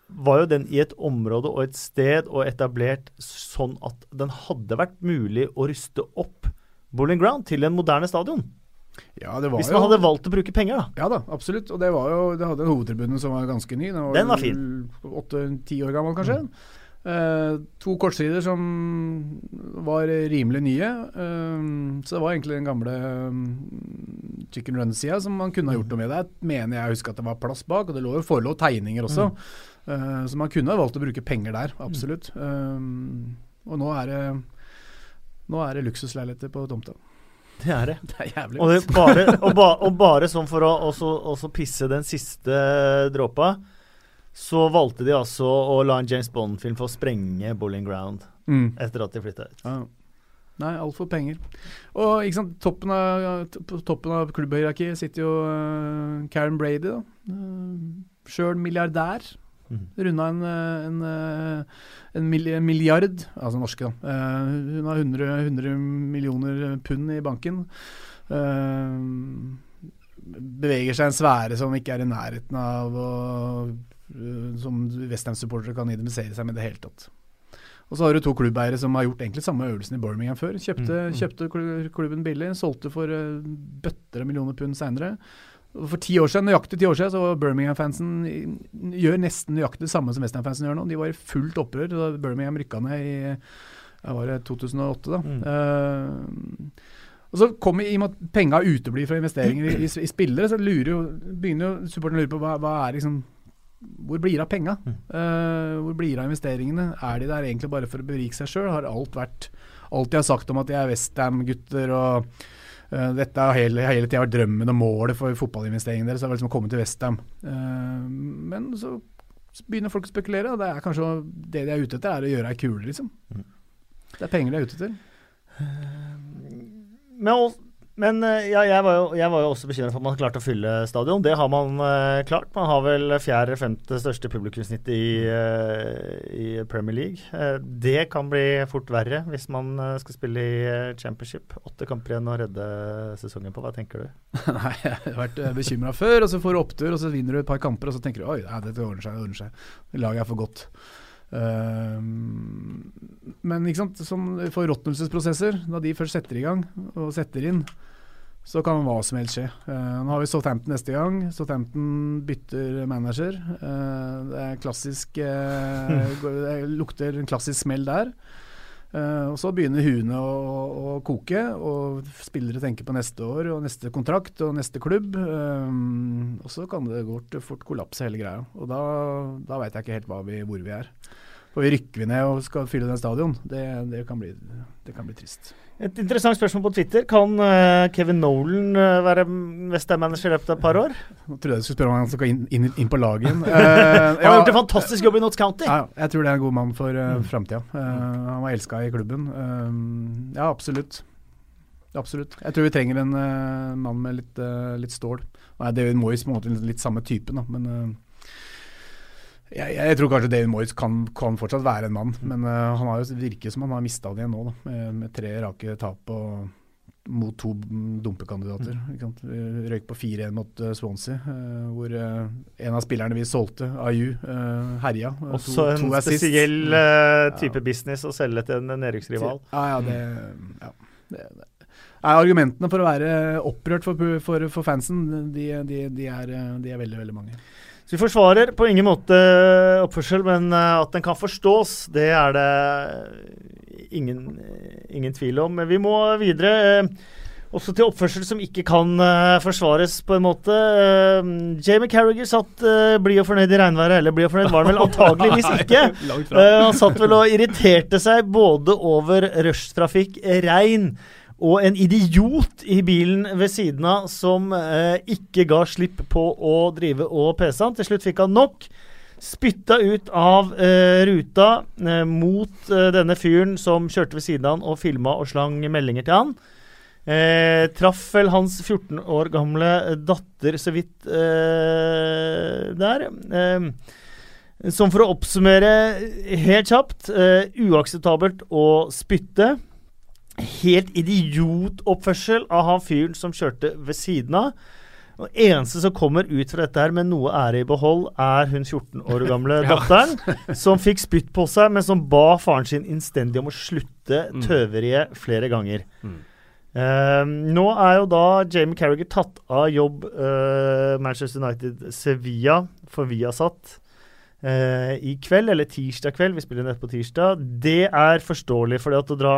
var jo den i et område og et sted og etablert sånn at den hadde vært mulig å ruste opp Bowling Ground til en moderne stadion. Ja, det var Hvis jo man hadde valgt å bruke penger, da. Ja da, absolutt. Og det var jo Det hadde en hovedtribune som var ganske ny. Den var fin. Åtte-ti år gammel, kanskje. Eh, to kortsider som var rimelig nye. Uh, så det var egentlig den gamle um, chicken run-sida som man kunne ha gjort noe med. Der mener jeg å huske at det var plass bak, og det lå jo forelå tegninger også. Eh, så man kunne ha valgt å bruke penger der, absolutt. Eh, og nå er det Nå er det luksusleiligheter på tomta. Det er det. Det er jævlig. Og, det bare, [LAUGHS] og, ba, og bare sånn for å også, også pisse den siste dråpa, så valgte de altså å la en James Bond-film få sprenge Bowling Ground Mm. etter at de flytta ut. Ja. Nei, altfor penger. Og ikke sant, toppen av, på toppen av klubbhierarkiet sitter jo uh, Karen Brady, da. Uh, Sjøl milliardær. Mhm. Runda en, eh, en, eh, en milliard, altså norske, da. Eh, hun har 100, 100 millioner pund i banken. Beveger seg en sfære som ikke er i nærheten av å Som Westham-supportere kan identifisere seg med i det hele tatt. Og så har du to klubbeiere som har gjort egentlig samme øvelsen i Birmingham før. Kjøpte, Mm, mm. kjøpte klubben billig, solgte for bøtter av millioner pund seinere. For ti år siden, nøyaktig ti år siden så var Birmingham-fansen gjør nesten nøyaktig det samme som Westham-fansen gjør nå. De var i fullt opprør da Birmingham rykka ned i var det 2008. da. Mm. Uh, og så kommer I og med at penga uteblir fra investeringer i, i, i spillere, så lurer jo, begynner jo supporterne å lure på hva, hva er liksom Hvor blir det av penga? Mm. Eh, hvor blir det av investeringene? Er de der egentlig bare for å berike seg sjøl? Har alt vært Alt de har sagt om at de er Westham-gutter og dette har hele, hele tida vært drømmen og målet for fotballinvesteringen deres. Det har liksom å komme til Westham. Uh, men så begynner folk å spekulere, og det er kanskje det de er ute etter, er å gjøre ei kule, liksom. Mm. Det er penger de er ute etter. Men, al- men eh, ja, jeg, var jo, jeg var jo også bekymra for at man klarte å fylle stadion. Det har man uh, klart. Man har vel fjerde-femte største publikumsnitt i, uh, i Premier League. Uh, det kan bli fort verre hvis man skal spille i championship. Åtte kamper igjen å redde sesongen på. Hva tenker du? [LAUGHS] Nei, jeg har vært bekymra før, og så får du opptur, og så vinner du et par kamper, og så tenker du oi, dette ordner seg, ordner seg. Laget er for godt. Ehm, men ikke sant, som forråtnelsesprosesser, da de først setter i gang og setter inn, så kan hva som helst skje. Eh, nå har vi Southampton neste gang. Southampton bytter manager. Eh, det er klassisk eh, [LAUGHS] Det lukter en klassisk smell der. Eh, og så begynner huene å, å, koke, og spillere tenker på neste år og neste kontrakt og neste klubb. Um, og så kan det godt fort kollapse hele greia. Og da, da veit jeg ikke helt vi, hvor vi er. For vi rykker vi ned og skal fylle den stadion, det, det, kan, bli, det kan bli trist. Et interessant spørsmål på Twitter. Kan eh, Kevin Nolan eh, være Westham-manager i løpet av et par år? Nå trodde jeg du skulle spørre om han skal inn, inn, inn på laget igjen. Uh, [LAUGHS] Han har ja, gjort en fantastisk jobb i Notts County. Ja, jeg tror det er en god mann for uh, Mm. framtida. han var elska i klubben. Uh, ja, absolutt. Absolutt. Jeg tror vi trenger en mann med litt, litt stål. Nei, det må jo på en måte litt, samme typen, da, men jeg, jeg tror kanskje David Moyes kan, kan fortsatt være en mann, men uh, han har jo virker som han har mista det igjen nå, da, med, med tre rake tap og mot to mm, dumpekandidater. Vi Røyk på 4-1 mot uh, Swansea, uh, hvor en av spillerne vi solgte, Ayu, uh, herja. Også to- en assist. spesiell type business å selge til en nedrykksrival. Ja, ja, det, ja. Det, det. Argumentene for å være opprørt for, for, for fansen, de, de, de, er, de er veldig, veldig mange. Så vi forsvarer på ingen måte oppførsel, men eh, at den kan forstås, det er det ingen, ingen tvil om. Men vi må videre. eh, Også til oppførsel som ikke kan eh, forsvares, på en måte. Eh, Jamie Carriger satt blid og fornøyd i regnværet, eller blid og fornøyd var han vel [LAUGHS] antageligvis ikke. Eh, han satt vel og irriterte seg både over rushtrafikk, regn og en idiot i bilen ved siden av som eh, ikke ga slipp på å drive og pese han. Til slutt fikk han nok. Spytta ut av eh, ruta eh, mot eh, denne fyren som kjørte ved siden av han og filma og slang meldinger til han. Eh, traff vel hans 14 år gamle datter så vidt eh, der. Eh, som for å oppsummere helt kjapt eh, uakseptabelt å spytte. Helt idiotoppførsel av han fyren som kjørte ved siden av. Og eneste som kommer ut fra dette her med noe ære i behold, er hun 14 år gamle [LAUGHS] datteren, som fikk spytt på seg, men som ba faren sin innstendig om å slutte Mm. tøveriet flere ganger. Mm. Uh, nå er jo da Jamie Carriger tatt av jobb uh, Manchester United Sevilla for Viasat uh, i kveld, eller tirsdag kveld. Vi spiller nett på tirsdag. Det er forståelig, for det at å dra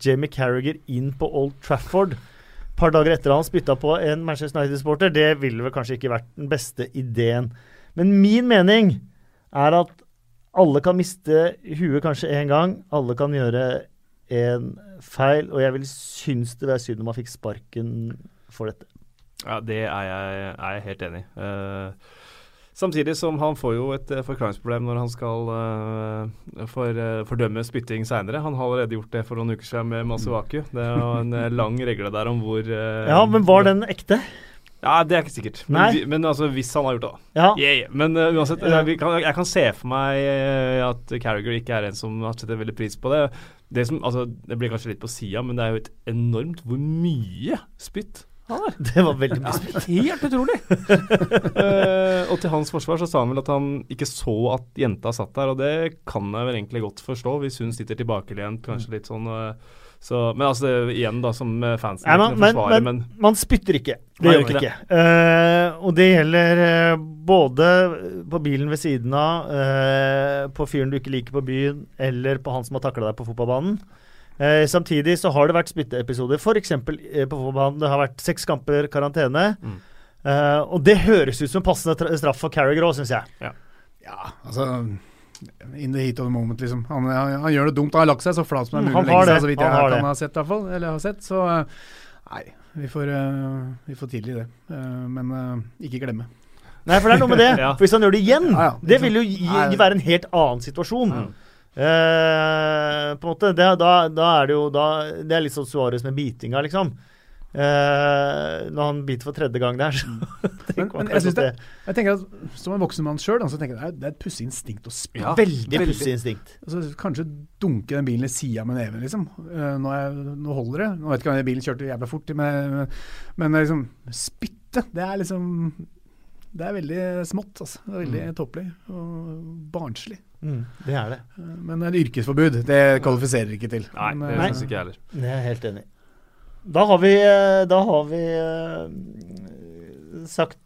Jamie Carriger inn på Old Trafford et par dager etter han spytta på en Manchester United-sporter, det ville vel kanskje ikke vært den beste ideen. Men min mening er at alle kan miste huet kanskje én gang. Alle kan gjøre en feil, og jeg vil synes det var synd om han fikk sparken for dette. Ja, det er jeg, er jeg helt enig i. Eh, samtidig som han får jo et eh, forklaringsproblem når han skal uh, for, uh, fordømme spytting seinere. Han har allerede gjort det for noen uker siden med Masuaku. Det er jo en lang regle der om hvor uh, Ja, men var den ekte? Ja, det er ikke sikkert. Men, vi- men altså, hvis han har gjort det, da. Ja. Yeah, yeah. Men uh, uansett, jeg, kan, jeg kan se for meg at Carriager ikke er en som har setter veldig pris på det. Det, som, altså, det blir kanskje litt på sida, men det er jo et enormt hvor mye spytt Det var veldig mye spilt. Helt utrolig! uh, [LAUGHS] og til hans forsvar så sa han vel at han ikke så at jenta satt der, og det kan jeg vel egentlig godt forstå, hvis hun sitter tilbakelent, kanskje litt sånn uh, så, Men altså, det, igjen, da, som eh, fansen ja, ikke men, forsvarer, men men man spytter ikke. Det gjør vi man ikke ikke. Uh, og det gjelder uh, både på bilen ved siden av, uh, på fyren du ikke liker på byen, eller på han som har takla deg på fotballbanen. Eh, samtidig så har det vært spytteepisoder, f.eks. Eh, på fotballbanen. Det har vært seks kamper karantene. Mm. Eh, og det høres ut som passende straff for Carriager òg, syns jeg. Ja, altså In the heat of the moment, liksom. Han, han, han gjør det dumt. Han har lagt seg så flat som det er Mm, mulig å legge seg, så vidt jeg har kan ha sett, i hvert fall. Eller har sett. Så eh, nei, vi får, uh, vi får tilgi det. Uh, men uh, ikke glemme. Nei, for det er noe med det. [LAUGHS] Ja. For hvis han gjør det igjen, Ja, ja, det vil jo gi, gi være en helt annen situasjon. Mm. Eh, på en måte, det, da, da er det jo da, Det er litt sånn Suárez med bitinga, liksom. Eh, når han biter for tredje gang der, så [LAUGHS] tenker Men, men jeg, det, jeg tenker at Som en voksen mann sjøl, så tenker jeg det er, det er et pussig instinkt å spille. Ja, Veldig veldig. pussig instinkt. Altså, kanskje dunke den bilen i sida med neven, liksom. Eh, nå, jeg, nå holder det. Nå vet ikke om den bilen kjørte jævla fort, men, men liksom Spytte, det er liksom Det er veldig smått, altså. Det er veldig tåpelig og barnslig. Mm, det er det. Eh, Men et yrkesforbud, det kvalifiserer ikke til. Nei, Men, det eh, syns ikke jeg heller. Det er jeg helt enig i. Da har vi, eh, da har vi sagt,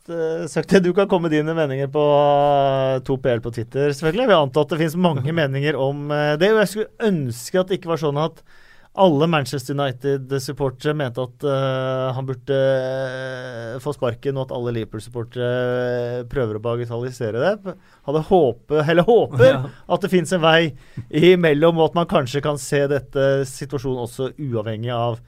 sagt det. Du kan komme med dine meninger på eh, 2PL på Twitter, selvfølgelig. Vi har antatt det finnes mange [LAUGHS] meninger om det. Og jeg skulle ønske at det ikke var sånn at alle Manchester United-supportere mente at uh, han burde uh, få sparken, og at alle Liverpool-supportere eh, prøver å bagatellisere det. Hadde håpet, eller håper [LAUGHS] Ja. at det fins en vei imellom, og at man kanskje kan se dette situasjonen også uavhengig av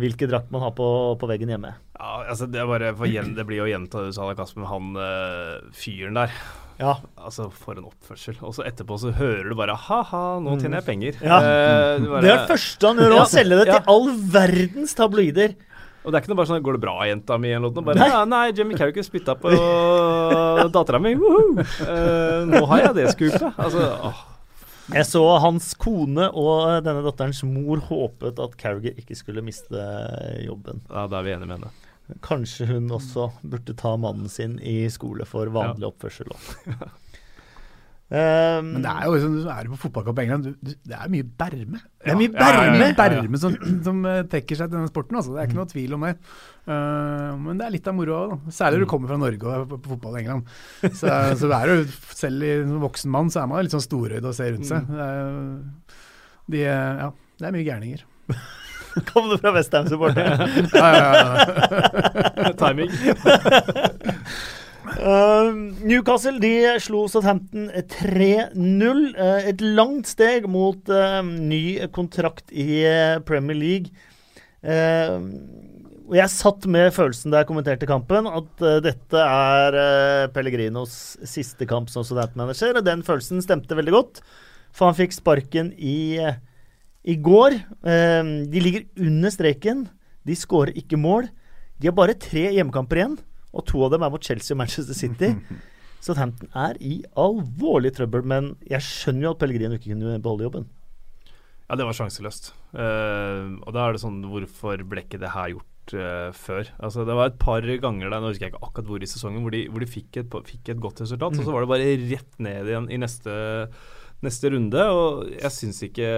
hvilken drakt man har på, på veggen hjemme. Ja, altså det, er bare for det blir jo gjenta det du sa, Kasper, med han eh, fyren der. Ja. Altså, for en oppførsel. Og så etterpå så hører du bare ha-ha, nå tjener jeg penger. Ja. Eh, bare- Det er det første han gjør, å selge det til all verdens tabloider. Og det er ikke noe bare sånn 'går det bra, jenta mi?' eller noe. Bare Nei. Ja, nei Jimmy Carrick spytta på dattera mi. Woho! Eh, nå har jeg det skupet. Altså, åh, Jeg så hans kone og denne datterens mor håpet at Carriger ikke skulle miste jobben. Ja, Da er vi enige med henne. Kanskje hun også burde ta mannen sin i skole for vanlig oppførsel òg. Um, [LAUGHS] Men det er jo liksom, du er jo på fotballkamp i England, du, du, det er mye berme. det er mye Ja, ja, ja, berme! Er berme som, som eh, trekker seg til denne sporten, altså. Det er ikke noe tvil om det. Uh, men det er litt av moroa òg, særlig når du kommer fra Norge og er på, på fotball i England. Så, så det er jo, selv i, som voksen mann så er man litt sånn storøyd og ser rundt seg. Det er, de, eh, ja, det er mye gærninger. [LAUGHS] [LAUGHS] Kom du fra Westham-supporter? [LAUGHS] Ja, ja, ja. [LAUGHS] Timing. Uh, Newcastle de slo Southampton 3-0. Uh, et langt steg mot uh, ny kontrakt i uh, Premier League. Uh, og jeg satt med følelsen da jeg kommenterte kampen, at dette er Pellegrinos siste kamp som Southampton-manager. Og den følelsen stemte veldig godt, for han fikk sparken i, uh, i går. eh, de ligger under streken. De skårer ikke mål. De har bare tre hjemmekamper igjen, og to av dem er mot Chelsea og Manchester City. [LAUGHS] Southampton er i alvorlig trøbbel, men jeg skjønner jo at Pellegrino ikke kunne beholde jobben. Ja, det var sjanseløst. Uh, og da er det sånn Hvorfor ble ikke det her gjort uh, før? Altså Det var et par ganger der, nå husker jeg ikke akkurat hvor i sesongen, hvor de, hvor de fikk, et, fikk et godt resultat, og så var det bare rett ned igjen i neste, neste runde. Og jeg syns ikke,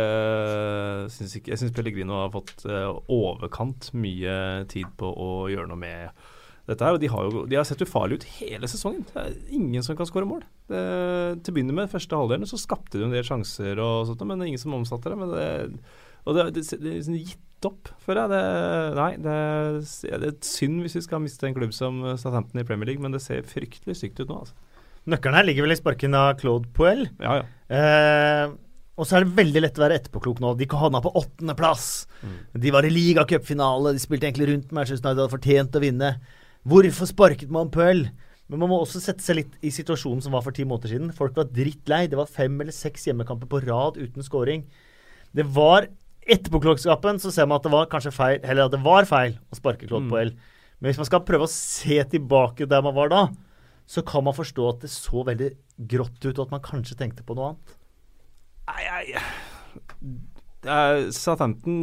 syns ikke Jeg syns Pellegrino har fått eh, overkant mye tid på å gjøre noe med dette her, og De har jo de har sett ufarlige ut hele sesongen. Det er ingen som kan skåre mål. Det, til å begynne med, første halvdelen så skapte de en del sjanser, og sånt, men det er ingen som omsatte det. Men det, og det, det, det er liksom gitt opp, føler jeg. Det, nei, det, det er synd hvis vi skal miste en klubb som Southampton i Premier League, men det ser fryktelig sykt ut nå. altså. Nøkkelen her ligger vel i sparken av Claude Puel. Ja, ja. Eh, og så er det veldig lett å være etterpåklok nå. De havna på åttendeplass. De var i ligacupfinale. De spilte egentlig rundt Manchester United hadde fortjent å vinne. Hvorfor sparket man Puel? Men man må også sette seg litt i situasjonen som var for ti måneder siden. Folk var drittlei. Det var fem eller seks hjemmekamper på rad uten scoring. Det var Etterpåklokskapen så ser man at det var kanskje feil, eller at det var feil å sparke Claude Mm. Poel. Men hvis man skal prøve å se tilbake der man var da, så kan man forstå at det så veldig grått ut, og at man kanskje tenkte på noe annet. Nei, nei Southampton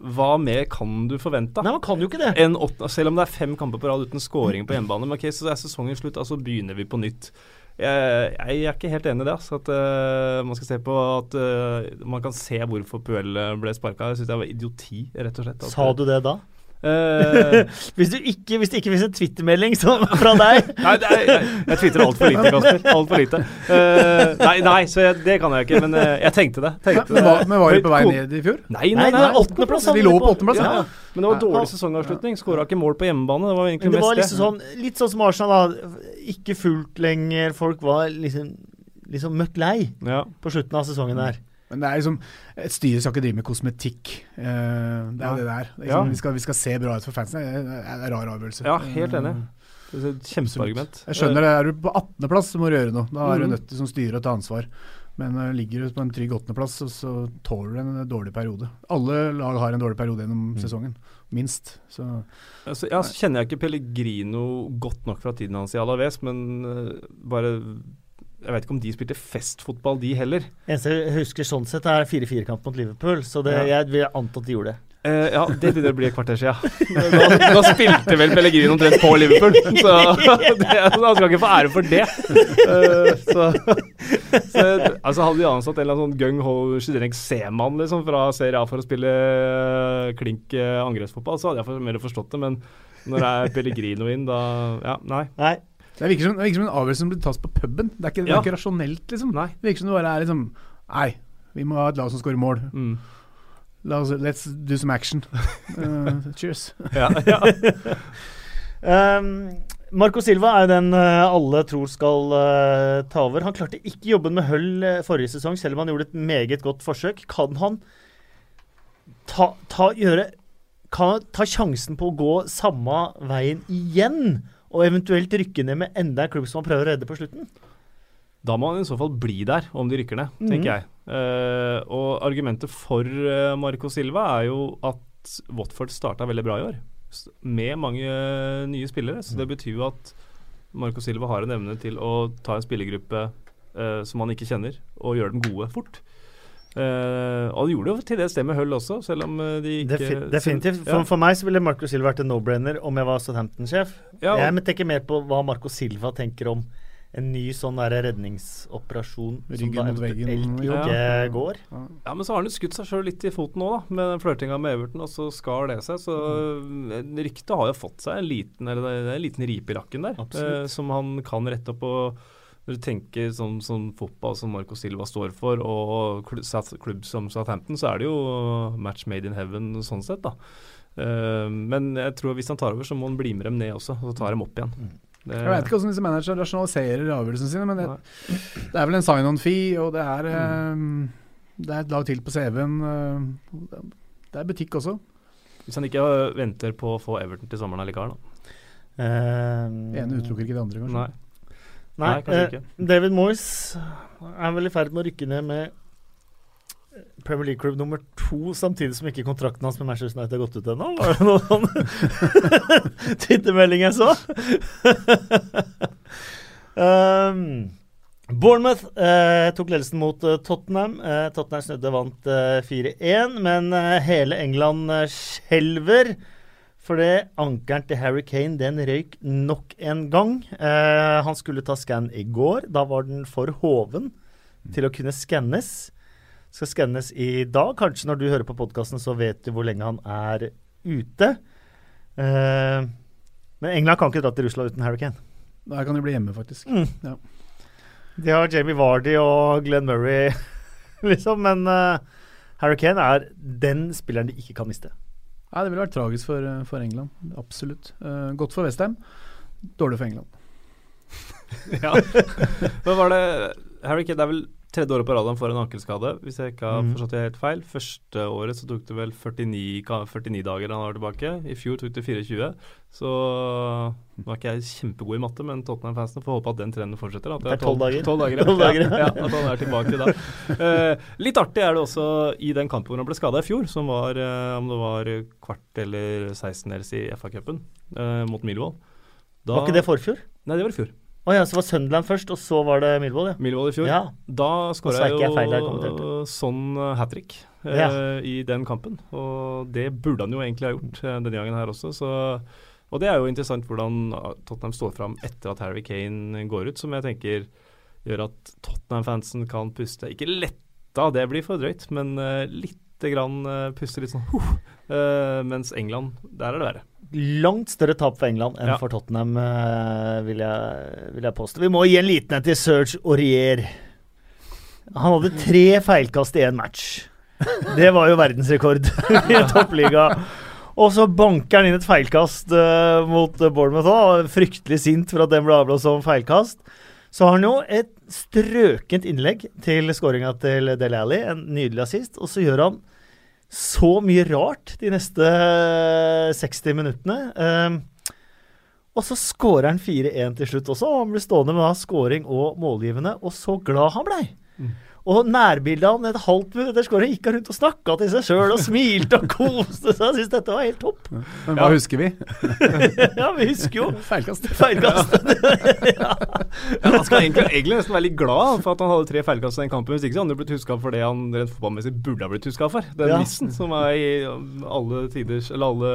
Hva mer kan du forvente? Nei, man kan jo ikke det. En åtte, selv om det er fem kamper på rad uten scoring på hjemmebane. Men ok, så er sesongen slutt, altså begynner vi på nytt. Jeg, jeg er ikke helt enig i det. Altså, at uh, man skal se på at uh, man kan se hvorfor Puel ble sparka. Jeg syns det var idioti, rett og slett. At, Sa du det da? Eh, Hvis, du ikke, hvis det ikke finnes en Twitter-melding fra deg Nei, nei jeg, jeg twitrer altfor lite, Kasper. Altfor lite. Uh, nei, nei, så jeg, det kan jeg ikke. Men uh, jeg tenkte det. Tenkte Men, var, men var de på vei ned i fjor? Nei, Nei, nei, åttendeplass. Vi lå på åttendeplass, Ja, ja. Men det var dårlig sesongavslutning. Skåra ikke mål på hjemmebane. Det var egentlig Men det var liksom det. sånn, litt sånn som Arsenal, da. Ikke fullt lenger. Folk var liksom, liksom møkk lei Ja. på slutten av sesongen der. Men det er liksom Et styre skal ikke drive med kosmetikk. Uh, det er Ja. det det er. Det er Ja. Liksom, vi, skal, vi skal se bra ut for fansen. Det er en rar avgjørelse. ja, helt enig. Det et Kjempeargument. Jeg skjønner det. Er du på 18.-plass, så må du gjøre noe. Da er du Mhm. nødt til som styre å ta ansvar. Men uh, ligger du på en trygg åttendeplass, så, så tåler du en dårlig periode. Alle lag har en dårlig periode gjennom sesongen. Minst. Så Altså, ja, så kjenner jeg ikke Pellegrino godt nok fra tiden hans i Alaves, men uh, bare Jeg vet ikke om de spilte festfotball, de heller. Eneste jeg husker sånn sett, er 4-4-kamp mot Liverpool. Så det, Ja. jeg vil anta at de gjorde det. Uh, ja, det begynner å bli et kvarter siden. Da [LAUGHS] spilte vel Pellegrino omtrent på Liverpool, så [LAUGHS] det, han skal ikke få ære for det. Uh, så, så altså Hadde de ansatt en eller annen sånn gung-ho Shidreng Seman liksom, fra Serie A for å spille uh, klink angrepsfotball, så hadde jeg mer forstått det. Men når det er Pellegrino inn, da Ja, nei. Nei. Det virker som, det virker som en avgjørelse som blir tatt på puben. Det er ikke, det er ikke rasjonelt, liksom. Nei. Det virker som det bare er liksom Nei, vi må ha et lag som skårer mål. Mm. La oss, let's do some action. [LAUGHS] Uh, cheers. Ja, ja. [LAUGHS] Um, Marco Silva er den eh, alle tror skal uh, ta over. Han klarte ikke jobben med Hull eh, forrige sesong, selv om han gjorde et meget godt forsøk. Kan han ta, ta, gjøre, kan ta sjansen på å gå samme veien igjen? Og eventuelt rykke ned med enda en klubb som man prøver å redde på slutten? Da må han i så fall bli der, om de rykker ned, tenker tenker jeg. Uh, og argumentet for eh, Marco Silva er jo at Watford starta veldig bra i år, med mange uh, nye spillere. Så det betyr jo at Marco Silva har en evne til å ta en spillergruppe som han ikke kjenner, og gjøre dem gode fort. Eh, og de gjorde jo til dels det med Hull også, selv om eh, de ikke Defi definitivt. Ja. For, for meg så ville Marco Silva vært en no-brainer om jeg var Southampton-sjef. Ja, Jeg tenker mer på hva Marco Silva tenker om en ny sånn der redningsoperasjon som da eventuelt ikke Ja. går. Ja, men så har han jo skutt seg sjøl litt i foten nå, da, med den flørtinga med Everton, og så skar det seg. Så Mm. ryktet har jo fått seg en liten, eller det er en liten ripe i lakken der, eh, som han kan rette opp. og når du tenker sånn, sånn fotball som Marco Silva står for, og klubb, som Southampton, så er det jo match made in heaven sånn sett, da. Eh, men jeg tror hvis han tar over, så må han bli med dem ned også, og så tar dem opp igjen. Det- Jeg vet ikke hvordan disse managerne rasjonaliserer avgjørelsene sine, men det, det er vel en sign-on-fee, og det er, mm. det er et lag til på CV-en. eh, det er butikk også. Hvis han ikke venter på å få Everton til sommeren allikevel, da. Eh, Det ene utelukker ikke det andre, kanskje. Nei. Nei, Nei, kanskje eh. David Moyes er vel i ferd med å rykke ned med Premier League-klubb nummer to, samtidig som ikke kontrakten hans med Manchester United har gått ut ennå. Var det noen sånn [LAUGHS] twittermelding jeg så? um, [LAUGHS] Bournemouth eh, tok ledelsen mot eh, Tottenham. Eh, Tottenham snudde vant eh, 4-1, men eh, hele England eh, skjelver. det ankeren til Harry Kane den røyk nok en gang. Eh, han skulle ta skann i går. Da var den for hoven til å kunne skannes. Skal skannes i dag. Kanskje når du hører på podkasten, så vet du hvor lenge han er ute. Eh, men England kan ikke dra til Russland uten Harry Kane. Der kan de bli hjemme, faktisk. Mm. Ja. De har Jamie Vardy og Glenn Murray, [LAUGHS] liksom. Men uh, Harry Kane er den spilleren de ikke kan miste. Nei, det ville vært tragisk for, eh, for England. Absolutt. Uh, godt for Westham. Dårlig for England. [LAUGHS] ja. Men var det Harry Kane, er vel tredje året på rad han får en ankelskade, hvis jeg ikke har mm. forstått det helt feil. Første året så tok det vel 49, 49 dager han var tilbake. I fjor tok det 24. Så nå er ikke jeg kjempegod i matte, men Tottenham-fansen får håpe at den trenden fortsetter. At Det er 12 dager. 12 dager, ja. [LAUGHS] 12 dager, ja. ja, ja, at han er tilbake da. Uh, litt artig er det også i den kampen hvor han ble skada i fjor, som var uh, om det var kvart eller 16-dels i FA-cupen uh, mot Milvold. Var ikke det forfjor? Nei, det var i fjor. Å ja, så var Sunderland først, og så var det Millwall, ja. Millwall i fjor. Ja. Da skåra jeg jo sånn hat trick eh, Ja. i den kampen. Og det burde han jo egentlig ha gjort eh, denne gangen her også. Så, og det er jo interessant hvordan uh, Tottenham står fram etter at Harry Kane går ut, som jeg tenker gjør at Tottenham-fansen kan puste. Ikke letta, det blir for drøyt, men uh, lite grann uh, puste litt sånn uh, eh, Mens England, der er det verre. Langt større tap for England enn Ja. for Tottenham, eh, vil, jeg, vil jeg påstå. Vi må gi en liten en til Serge Aurier. Han hadde tre feilkast i én match. Det var jo verdensrekord [LAUGHS] i toppliga. Og så banker han inn et feilkast uh, mot Bournemouth òg. Fryktelig sint for at den ble avblåst som feilkast. Så har han jo et strøkent innlegg til skåringa til Dele Alli, en nydelig assist. Og så gjør han så mye rart de neste eh, 60 minuttene. Ehm, og så skårer han 4-1 til slutt også. og Han blir stående med da scoring og målgivende, og så glad han blei. Og nærbildet av han et halvt minutt etter gikk han rundt og snakka til seg sjøl og smilte og koste seg. Jeg syns dette var helt topp. Men hva husker vi? [LAUGHS] ja, vi husker jo Feilkast. feilkast. Ja, [LAUGHS] han skal egentlig, egentlig nesten være litt glad for at han hadde tre feilkast i den kampen. Hvis ikke så hadde han blitt huska for det han rent fotballmessig burde ha blitt huska for. Den Ja. missen som er i alle tiders Eller alle,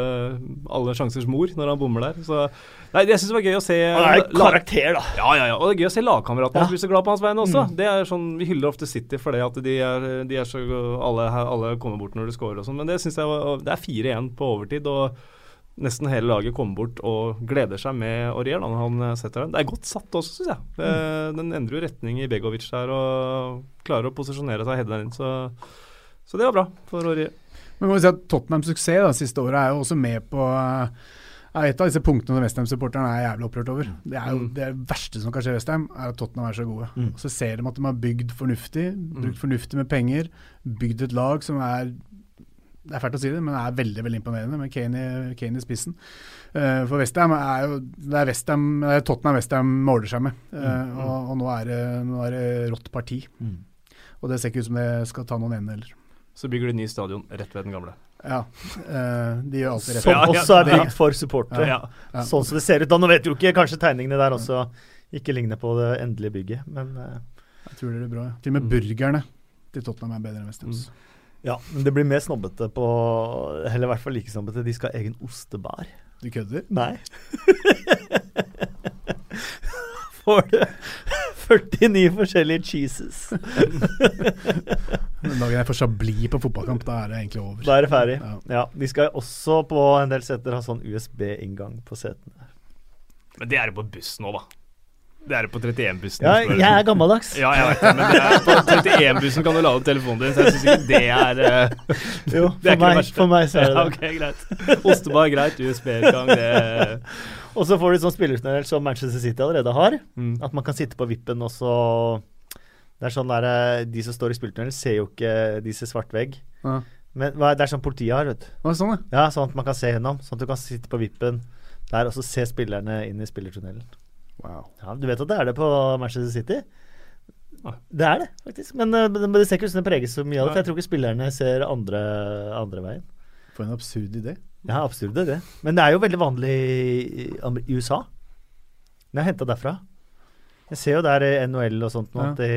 alle sjansers mor når han bommer der. Så Nei, jeg syns det var gøy å se Han er en karakter, da. Ja, ja, ja. Og det er gøy å se lagkameratene Ja. bli så glad på hans vegne også. Mm. Det er sånn, Vi hyller ofte City for det at de er, de er så alle, alle kommer bort når de scorer og sånn, men det synes jeg var Det er fire igjen på overtid, og nesten hele laget kommer bort og gleder seg med Aurier når han setter den. Det er godt satt også, syns jeg. Det, Den endrer jo retning i Begovic der og klarer å posisjonere seg og heade den inn, så, så det var bra for Aurier. Men må vi si at Tottenhams suksess da, siste året er jo også med på eh, er et av disse punktene Westham-supporterne er jævlig opprørt over. Det er jo Mm. det verste som kan skje Westham, er at Tottenham er så gode. Mm. Så ser de at de har bygd fornuftig, brukt fornuftig med penger, bygd et lag som er det er fælt å si det, men er veldig veldig imponerende med Kane i, Kane i spissen. Uh, for Westham er jo Det er, Westham, det er Tottenham Westham måler seg med. Eh, og, og nå, er det, nå er det rått parti. Mm. Og det ser ikke ut som det skal ta noen ende heller. Så bygger de ny stadion rett ved den gamle. Ja, eh, de gjør alltid rett. Som også er bygd for supportere. Sånn som det ser ut da. Nå vet du jo ikke, kanskje tegningene der også ikke ligner på det endelige bygget, men eh, Jeg tror det blir bra. ja. Til og med burgerne til Tottenham er bedre enn Westhams. Ja, men det blir mer snobbete på Eller i hvert fall like snobbete. De skal ha egen ostebar. Du kødder? Nei. [LAUGHS] Får du [LAUGHS] 49 forskjellige cheeses. Den dagen jeg får blir på fotballkamp, da er det egentlig over. Da er det ferdig. Ja. Ja, De skal også på en del seter ha sånn USB-inngang på setene. Men det er det på buss nå, da. Det er det på 31-bussen. Ja, jeg er gammeldags. Ja, jeg vet det, men det er, på 31-bussen kan du lade telefonen din, så jeg syns ikke det er uh, Jo, Det er for ikke meg, for meg så er det ja. Ok, greit. Ostebar, greit. USB-utgang, det Og så får du sånn spillertunnel som Manchester City allerede har. mm. At man kan sitte på vippen og så Det er sånn der eh, De som står i spillertunnel, ser jo ikke De ser svart vegg. Ja. Men det er sånn politiet har, vet du. Sånn, ja. Ja, sånn at man kan se gjennom. Sånn at du kan sitte på vippen der og så se spillerne inn i spillertunnelen. Wow. Ja, Du vet at det er det på Manchester City? Det er det, faktisk. Men, eh, men det ser ikke ut som det preges så mye av det. For jeg tror ikke spillerne ser andre, andre veien. For en absurd idé. Ja, absurd det, det. Men det er jo veldig vanlig i, USA. Det er henta derfra. Jeg ser jo der i NHL og sånt nå Ja. at de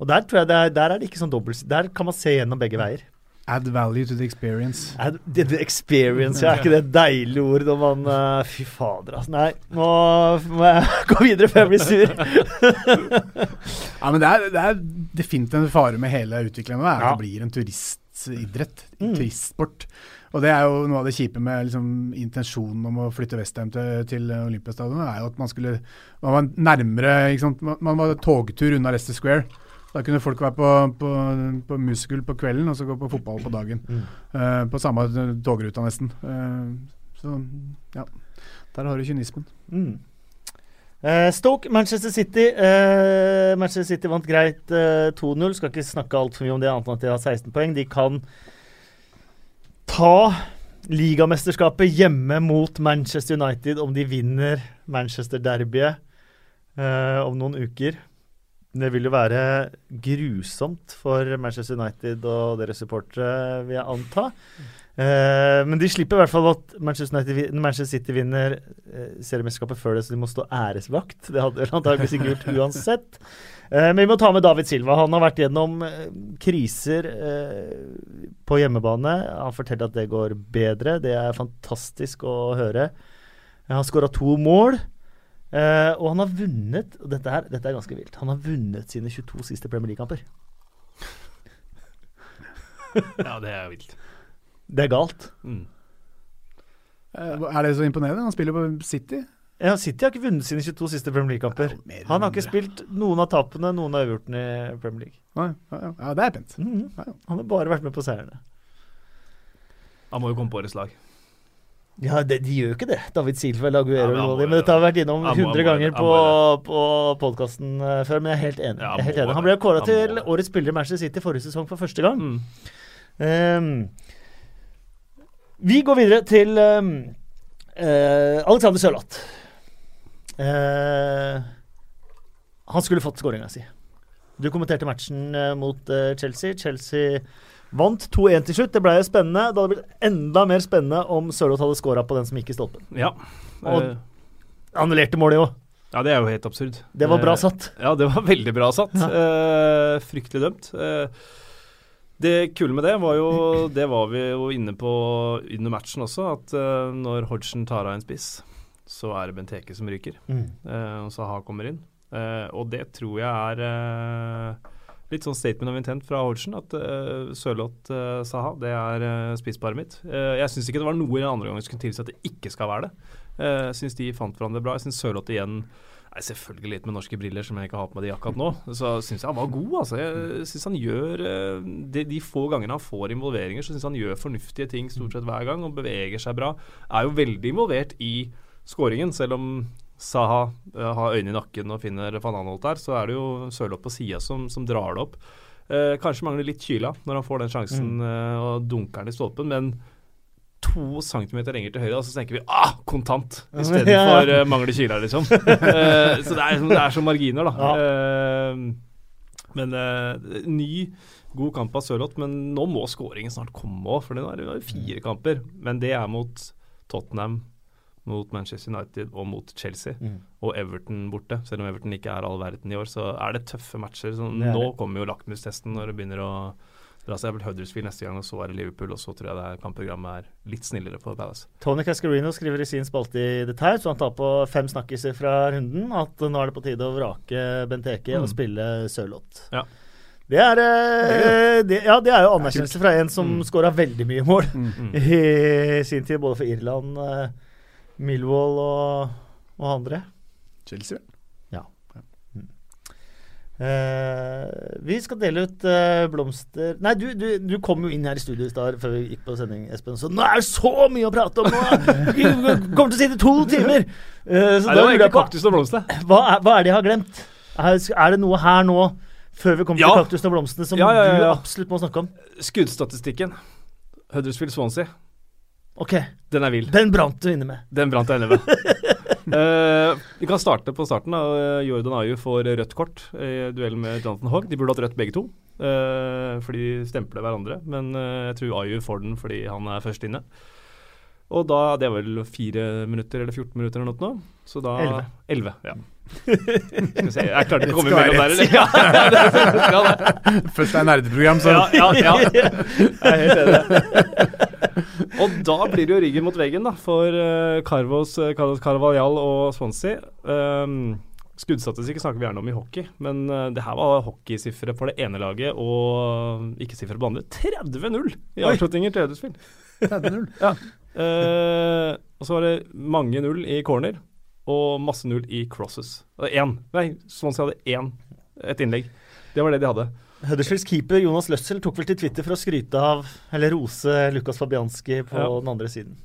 Og der tror jeg det er, der er det ikke sånn dobbelt Der kan man se gjennom begge veier. Add value to the experience. Add, det, det experience, ja, er ikke det et deilig ord når man uh, Fy fader, altså. Nei, nå må jeg [LAUGHS] gå videre før jeg blir sur. [LAUGHS] Ja, men det er, det er definitivt en fare med hele utviklingen Det er at Ja. det blir en turistidrett. Mm. Turistsport. Og det er jo noe av det kjipe med liksom, intensjonen om å flytte Westham til, til Olympiastadion, er jo at man skulle Man var nærmere? Man, man var togtur unna Leicester Square. Da kunne folk være på, på, på musical på kvelden og så gå på fotball på dagen. Mm. Uh, på samme togruta, nesten. Uh, så ja. Der har du kynismen. Mm. Eh, Stoke, Manchester City. Eh, Manchester City vant greit eh, 2-0. Skal ikke snakke altfor mye om det, annet enn at de har 16 poeng. De kan ta ligamesterskapet hjemme mot Manchester United om de vinner Manchester-derbyet eh, om noen uker. Det vil jo være grusomt for Manchester United og deres supportere, vil jeg anta. Eh, men de slipper i hvert fall at Manchester, United, Manchester City vinner eh, seriemesterskapet før det, så de må stå æresvakt. Det hadde vel antakeligvis ikke gjort uansett. Eh, men vi må ta med David Silva. Han har vært gjennom eh, kriser eh, på hjemmebane. Han forteller at det går bedre. Det er fantastisk å høre. Han har skåra to mål. eh, og han har vunnet og dette, her, dette er ganske vilt. Han har vunnet sine 22 siste Premier League-kamper. Ja, det er vilt. Det er galt. Mm. Eh, er det så imponerende? Han spiller på City. Ja, City har ikke vunnet sine 22 siste Premier League-kamper. Ja, Han har ikke spilt noen av tapene, noen av avgjortene i Premier League. Nei, ja, ja. ja, det er pent. Mhm. Ja, ja. Han har bare vært med på seierne. Han må jo komme på årets lag. Ja, det, de gjør jo ikke det. David Silva eller Aguero Ja, men Men dette har vi vært innom han 100 ganger på, på podkasten før, men jeg er helt enig. Ja, jeg er helt han enig. Han ble kåra til årets spiller i Manchester City forrige sesong for første gang. Mm. Um, vi går videre til um, uh, Alexander Sørloth. Eh, han skulle fått skåringa si. Du kommenterte matchen eh, mot eh, Chelsea. Chelsea vant 2-1 til slutt. Det ble jo spennende. Det hadde blitt enda mer spennende om Sørloth hadde skåra på den som gikk i stolpen. Ja. Og- Annullerte målet jo. ja, det er jo helt absurd. Det var bra satt. Ja, det var veldig bra satt. Ja. Eh, fryktelig dømt. Eh, det kule med det var jo Det var vi jo inne på under matchen også, at eh, når Hodgson tar av en spiss, så er det Benteke som ryker. Mm. eh, og Saha kommer inn. Eh, og det tror jeg er eh, litt sånn statement of intent fra Hodgson, at uh, Sørloth uh, Saha, det er uh, spissparet mitt. Uh, jeg syns ikke det var noe i den andre gangen som kunne tilsi at det ikke skal være det. Jeg jeg syns de fant hverandre bra. Jeg syns Sørloth igjen Nei, Selvfølgelig litt med norske briller, som jeg ikke har på meg de akkurat nå. Så syns jeg han var god, altså. Jeg syns han gjør de, de få gangene han får involveringer, så syns han gjør fornuftige ting stort sett hver gang og beveger seg bra. Er jo veldig involvert i skåringen, selv om Saha eh, har øynene i nakken og finner van Anholt der, så er det jo Sørloth på sida som, som drar det opp. Eh, kanskje mangler litt kyla når han får den sjansen eh, og dunker den i stolpen, men to centimeter lenger til høyre, og så tenker vi ah, kontant istedenfor [LAUGHS] Ja. for uh, mangler kyla, liksom. Eh, så det er, det er som marginer, da. Ja. Eh, men ny, god kamp av Sørloth, men nå må skåringen snart komme òg, for det er jo fire kamper. Men det er mot Tottenham, mot Manchester United og mot Chelsea. Mm. Og Everton borte. Selv om Everton ikke er all verden i år, så er det tøffe matcher. Så Det nå det. kommer jo lakmustesten når det begynner å dra seg. Det vel Huddersfield neste gang, og så er det Liverpool, og så tror jeg det her kampprogrammet er litt snillere for Palace. Tony Cascarino skriver i sin spalte i The Times, så han tar på fem snakkiser fra runden, at nå er det på tide å vrake Benteke og Mm. spille Sørloth. Ja. Det er, eh, det, ja, det er jo anerkjennelse fra en som Mm. skåra veldig mye mål Mm. [LAUGHS] i sin tid, både for Irland, eh, Millwall og, og andre. Chelsea, vel. Uh, vi skal dele ut uh, blomster Nei, du, du, du kom jo inn her i studio i stad før vi gikk på sending, Espen. Så nå er det så mye å prate om! Nå. Vi kommer til å sitte to timer! Uh, så Nei, da lurer jeg på kaktus og blomster. hva er, hva er det jeg har glemt? Er, er det noe her nå, før vi kommer Ja. til kaktusen og blomstene, som Ja, ja, ja, du absolutt må snakke om? Skuddstatistikken. Huddersfield Swansea. Ok, Den er vill. den brant du inne med. Den brant jeg inne med. uh, [LAUGHS] vi kan starte på starten. da. Eh, Jordan Ayu får rødt kort i duellen med Jonathan Hogg. De burde hatt rødt begge to, uh, fordi de stempler hverandre. Men uh, jeg tror Ayu får den fordi han er først inne. Og da, Det var vel fire minutter eller 14 minutter eller noe nå. Så da Elleve. 11, ja. Skal vi se, jeg klarte ikke å [LAUGHS] komme imellom der. eller? [LAUGHS] Ja, det skal det. Først er nerdeprogram, så Ja, ja, ja. Jeg er helt enig. Og da blir det jo ryggen mot veggen da, for uh, Carvos, uh, Carlos Carvalhal og Swansea. Um, Skuddstatistikk snakker vi gjerne om i hockey, men uh, det her var hockeysifre for det ene laget og ikke sifre på det andre. 30-0 i avslutninger til Huddersfield. 30-0. Eh, og så var det mange null i corner og masse null i crosses. Én. Nei, Swansea hadde én. Et innlegg. Det var det de hadde. Huddersfields keeper Jonas Løssel tok vel til Twitter for å skryte av, eller rose, Lukas Fabianski på Ja. den andre siden.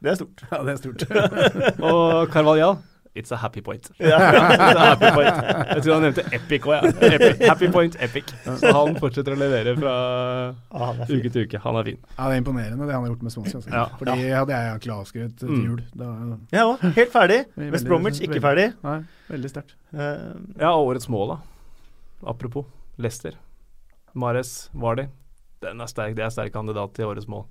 Det er stort. Ja, det er stort. [LAUGHS] Og Carvalhal It's a happy point. [LAUGHS] Ja. It's a happy point. Jeg tror han nevnte Epic òg, ja. Epic. Happy point, Epic. Så han fortsetter å levere fra Ah, uke til uke. Han er fin. Ja, det er imponerende det han har gjort med Swansea. Altså. Ja. Fordi hadde jeg egentlig avskrevet til Mm. jul. Da, ja, òg. Helt ferdig. [LAUGHS] West Bromwich ikke veldig- ferdig. nei, veldig sterkt. Uh, Ja, og årets mål, da. Apropos Leicester. Mares Vardy. Den er sterk. Det er sterk kandidat til årets mål.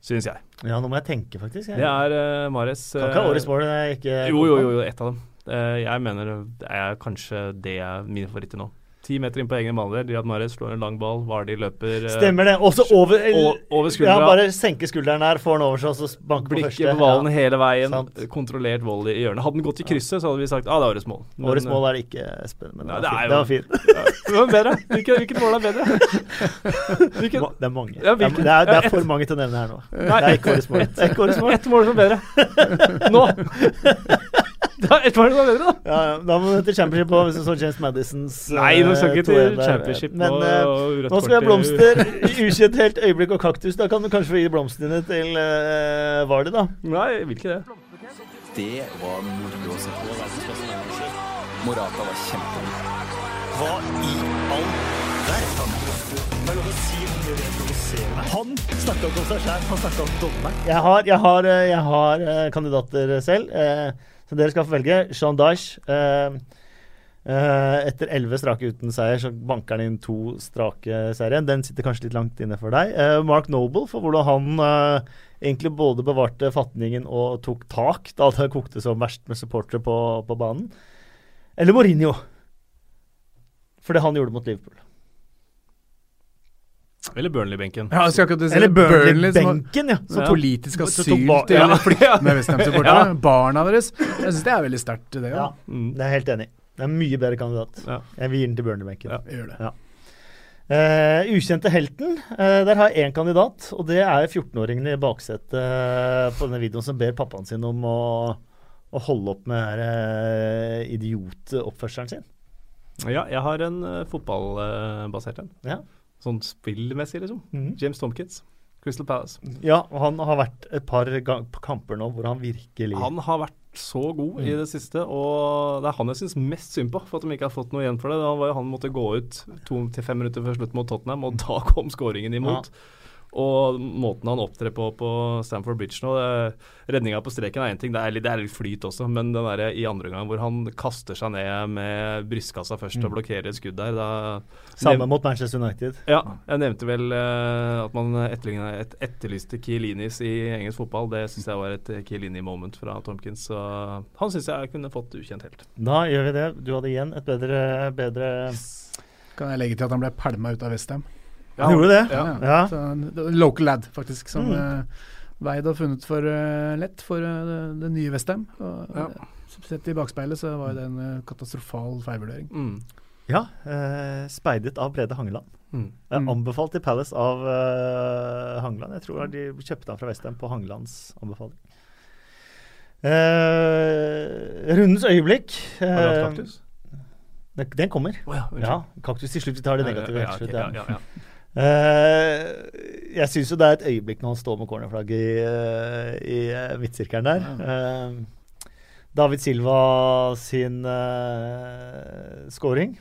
Syns jeg. ja, nå må jeg tenke, faktisk. Jeg. Det er uh, Mares kan ikke eh, årets mål. Ikke Jo, jo, jo, jo, ett av dem. Uh, jeg mener det er kanskje det er mine favoritter nå. Ti meter inn på egen banehalvdel. Riyad Mahrez slår en lang ball. Vardi løper eh, Stemmer det. Også over over skuldra. Ja, bare senke skulderen her, får den over seg, og så banker på første. Blikket på ballen Ja. hele veien. Sant. Kontrollert volley i hjørnet. Hadde den gått i krysset, så hadde vi sagt ah, det er årets mål. Men, Årets mål er det ikke, Espen. Men det, var fint. [LAUGHS] det var fint. Var bedre. Hvilket, hvilket mål er bedre? [LAUGHS] Hvilket, Det er mange. Ja, det, er, det, er, ja, for mange til å nevne her nå. Nei. Det er ikke årets mål. Det er ikke årets mål. ett mål som er bedre. [LAUGHS] Nå! Det som er bedre, da. Ja, ja, da må du til championship på hvis du så James Madisons Nei, nå skal eh, ikke til championship Men og eh, nå skal vi ha i- blomster, ukjent helt, øyeblikk og kaktus. Da kan du kanskje få gi blomstene dine til uh, Vardy, da. Nei, jeg vil ikke det. Det var moro å se på. Morata var kjempegod. Hva i all. Han snakka ikke om seg sjæl, han snakka om dommeren. Jeg har, jeg har, eh, jeg har eh, kandidater selv, eh, så dere skal få velge. Jean Dyche. Eh, eh, etter elleve strake uten seier, så banker han inn to strake serier. Den sitter kanskje litt langt inne for deg. Eh, Mark Noble, for hvordan han eh, egentlig både bevarte fatningen og tok tak da det kokte som verst med supportere på, på banen. Eller Mourinho. For det han gjorde mot Liverpool. Eller Burnley-benken. Ja, jeg skal akkurat si Eller. Burnley-benken, ja. som Ja. politisk asyl til ja. å flytte [LAUGHS] med Westham-supportere. Barna deres. Jeg syns det er veldig sterkt, det. ja. Ja. Mm. Det er helt enig. Det er en mye bedre kandidat. Ja. Jeg vil gi den til Burnley-benken. Ja. Gjør det. Eh, ukjente helten. Uh, der har jeg én kandidat, og det er 14-åringen i baksetet uh, på denne videoen som ber pappaen sin om å, å holde opp med uh, idiotoppførselen sin. Ja, jeg har en uh, fotballbasert en. Ja. Sånn spillmessig, liksom. Mhm. James Tomkins. Crystal Palace. ja, og han har vært et par kamper nå hvor han virkelig Han har vært så god i det siste, og det er han jeg syns mest synd på for at de ikke har fått noe igjen for det. Han, var jo han måtte gå ut to til fem minutter før slutt mot Tottenham, og da kom skåringen imot. Og måten han opptrer på på Stamford Bridge nå Redninga på streken er én ting, det er, litt, det er litt flyt også, men den der i andre gang hvor han kaster seg ned med brystkassa først og blokkerer et skudd der, da Samme mot Manchester United. Ja, jeg nevnte vel uh, at man et, etterlyste Kielinis i engelsk fotball. Det syns jeg var et Kielini-moment fra Tomkins. Så han syns jeg kunne fått ukjent helt. Da gjør vi det. Du hadde igjen et bedre, bedre Kan jeg legge til at han ble pælma ut av Westham. Han gjorde det? Ja. Ja. Så, local lad, faktisk, som Mm. eh, veid har funnet for eh, lett for eh, det, det nye Westham. Ja. Uh, sett i bakspeilet så var det en eh, katastrofal feilvurdering. Mm. Ja, eh, speidet av Brede Hangeland. Mm. Mm. Anbefalt i Palace av eh, Hangeland. Jeg tror de kjøpte han fra Westham på Hangelands anbefaling. Eh, rundens øyeblikk. Har du hatt eh, kaktus? den, den kommer. Oh, ja. Ja, kaktus til slutt. Vi tar det negative. Ja, ja, okay, ja, ja. ja, ja. Eh, jeg syns jo det er et øyeblikk når han står med cornerflagget i, eh, i eh, midtsirkelen der. Eh, David Silva sin scoring.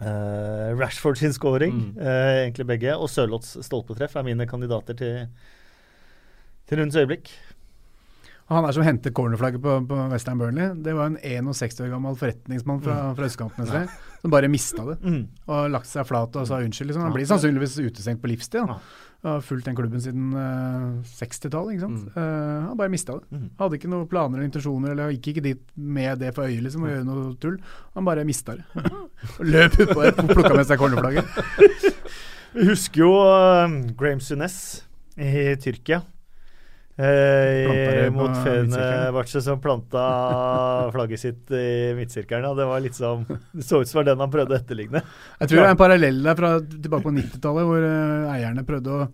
Eh, Rashford sin scoring, Mm. eh, egentlig begge. Og Sørloths stolpetreff er mine kandidater til, til rundens øyeblikk. Han er som henter cornerflagget på, på Western Burnley. Det var en 61 år gammel forretningsmann fra, fra østkanten sted, som bare mista det. Mm. Og lagt seg flat og sa unnskyld. Liksom. Han blir sannsynligvis utestengt på livstid. Ja. Da. Har fulgt den klubben siden uh, 60-tallet. ikke sant? Mm. Uh, han bare mista det. Mm. Hadde ikke noen planer eller intensjoner, eller gikk ikke dit med det for øye liksom, å gjøre noe tull. Han bare mista det. [LAUGHS] Løp utpå der og plukka med seg cornerflagget. [LAUGHS] Vi husker jo uh, Graham Sunes i Tyrkia. Eh, mot. Fenerbahçe som planta [LAUGHS] flagget sitt i midtsirkelen. Og det var litt som Det så ut som var den han prøvde å etterligne. Jeg tror det er en parallell der fra tilbake på 90-tallet, hvor eh, eierne prøvde å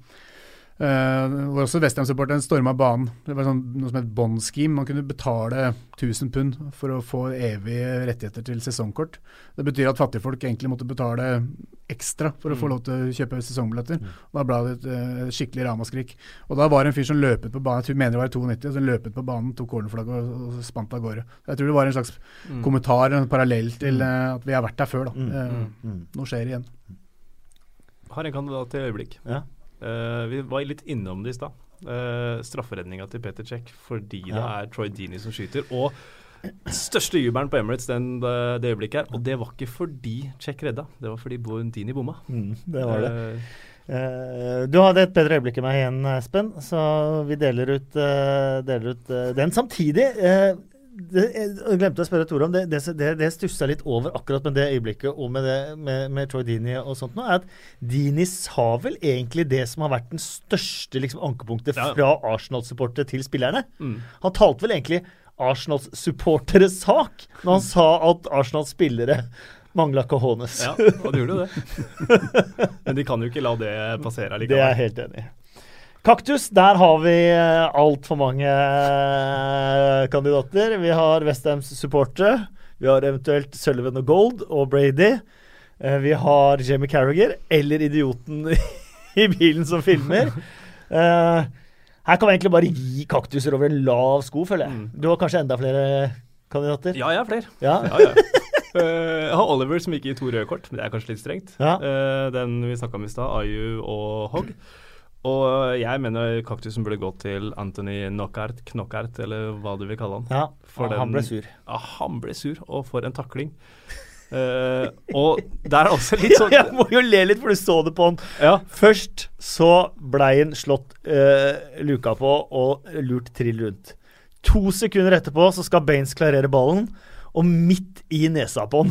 eh, hvor også Westham-supporteren storma banen. Det var sånn, noe som het bond scheme. Man kunne betale 1000 pund for å få evige rettigheter til sesongkort. Det betyr at fattigfolk egentlig måtte betale ekstra for å få lov til å kjøpe sesongbilletter. Da ble det et uh, skikkelig ramaskrik. Og da var det en fyr som løpet på banen, jeg tror mener det var i 92, som løpet på banen, tok cornerflagget og, og spant av gårde. Jeg tror det var en slags Mm. kommentar, en parallell til uh, at vi har vært der før. da. Mm, mm, mm. Nå skjer det igjen. Har en kandidat til øyeblikk. Ja. Eh, vi var litt innom det i stad. Uh, Strafferedninga til Peter Cech fordi det er Troy Deeney som skyter. Og største jubelen på Emirates den, det, det øyeblikket her. Og det var ikke fordi Cech redda, det var fordi Deeney bomma. Mm, det var det. Uh, Eh, du hadde et bedre øyeblikk enn meg igjen, Espen, så vi deler ut, eh, deler ut eh, den. Samtidig eh, det, jeg glemte å spørre Tore om det. Det, det, det stussa litt over akkurat med det øyeblikket og med, det, med, med Troy Dini og sånt nå, er at Dini sa vel egentlig det som har vært den største liksom, ankepunktet Ja. fra Arsenal-supportere til spillerne. mm. Han talte vel egentlig Arsenals supporteres sak når han sa at Arsenals spillere mangla cojones. Ja, og det gjorde jo det. [LAUGHS] Men de kan jo ikke la det passere Det er jeg helt enig i. Kaktus, der har vi uh, altfor mange eh, kandidater. Vi har Westhams supportere. Vi har eventuelt Sullivan og Gold og Brady. Eh, vi har Jamie Carragher, eller idioten [LAUGHS] i bilen som filmer. Eh, her kan vi egentlig bare gi kaktuser over en lav sko, føler jeg. Mm. Du har kanskje enda flere kandidater? Ja, jeg har flere. Ja? Ja, ja. [LAUGHS] Eh, jeg har Oliver som gikk i to røde kort, men det er kanskje litt strengt. Eh, den vi snakka om i stad, Ayu og Hogg. Og jeg mener kaktusen burde gått til Anthony Knockart, Knockart, eller hva du vil kalle han. ja. For han den- ble sur. Ja, han ble sur, og for en takling. uh, [LAUGHS] og det er også litt [LAUGHS] sånn Jeg må jo le litt, for du så det på han. Ja, Først så blei han slått uh, luka på og lurt trill rundt. To sekunder etterpå så skal Baines klarere ballen, og midt i nesa på han.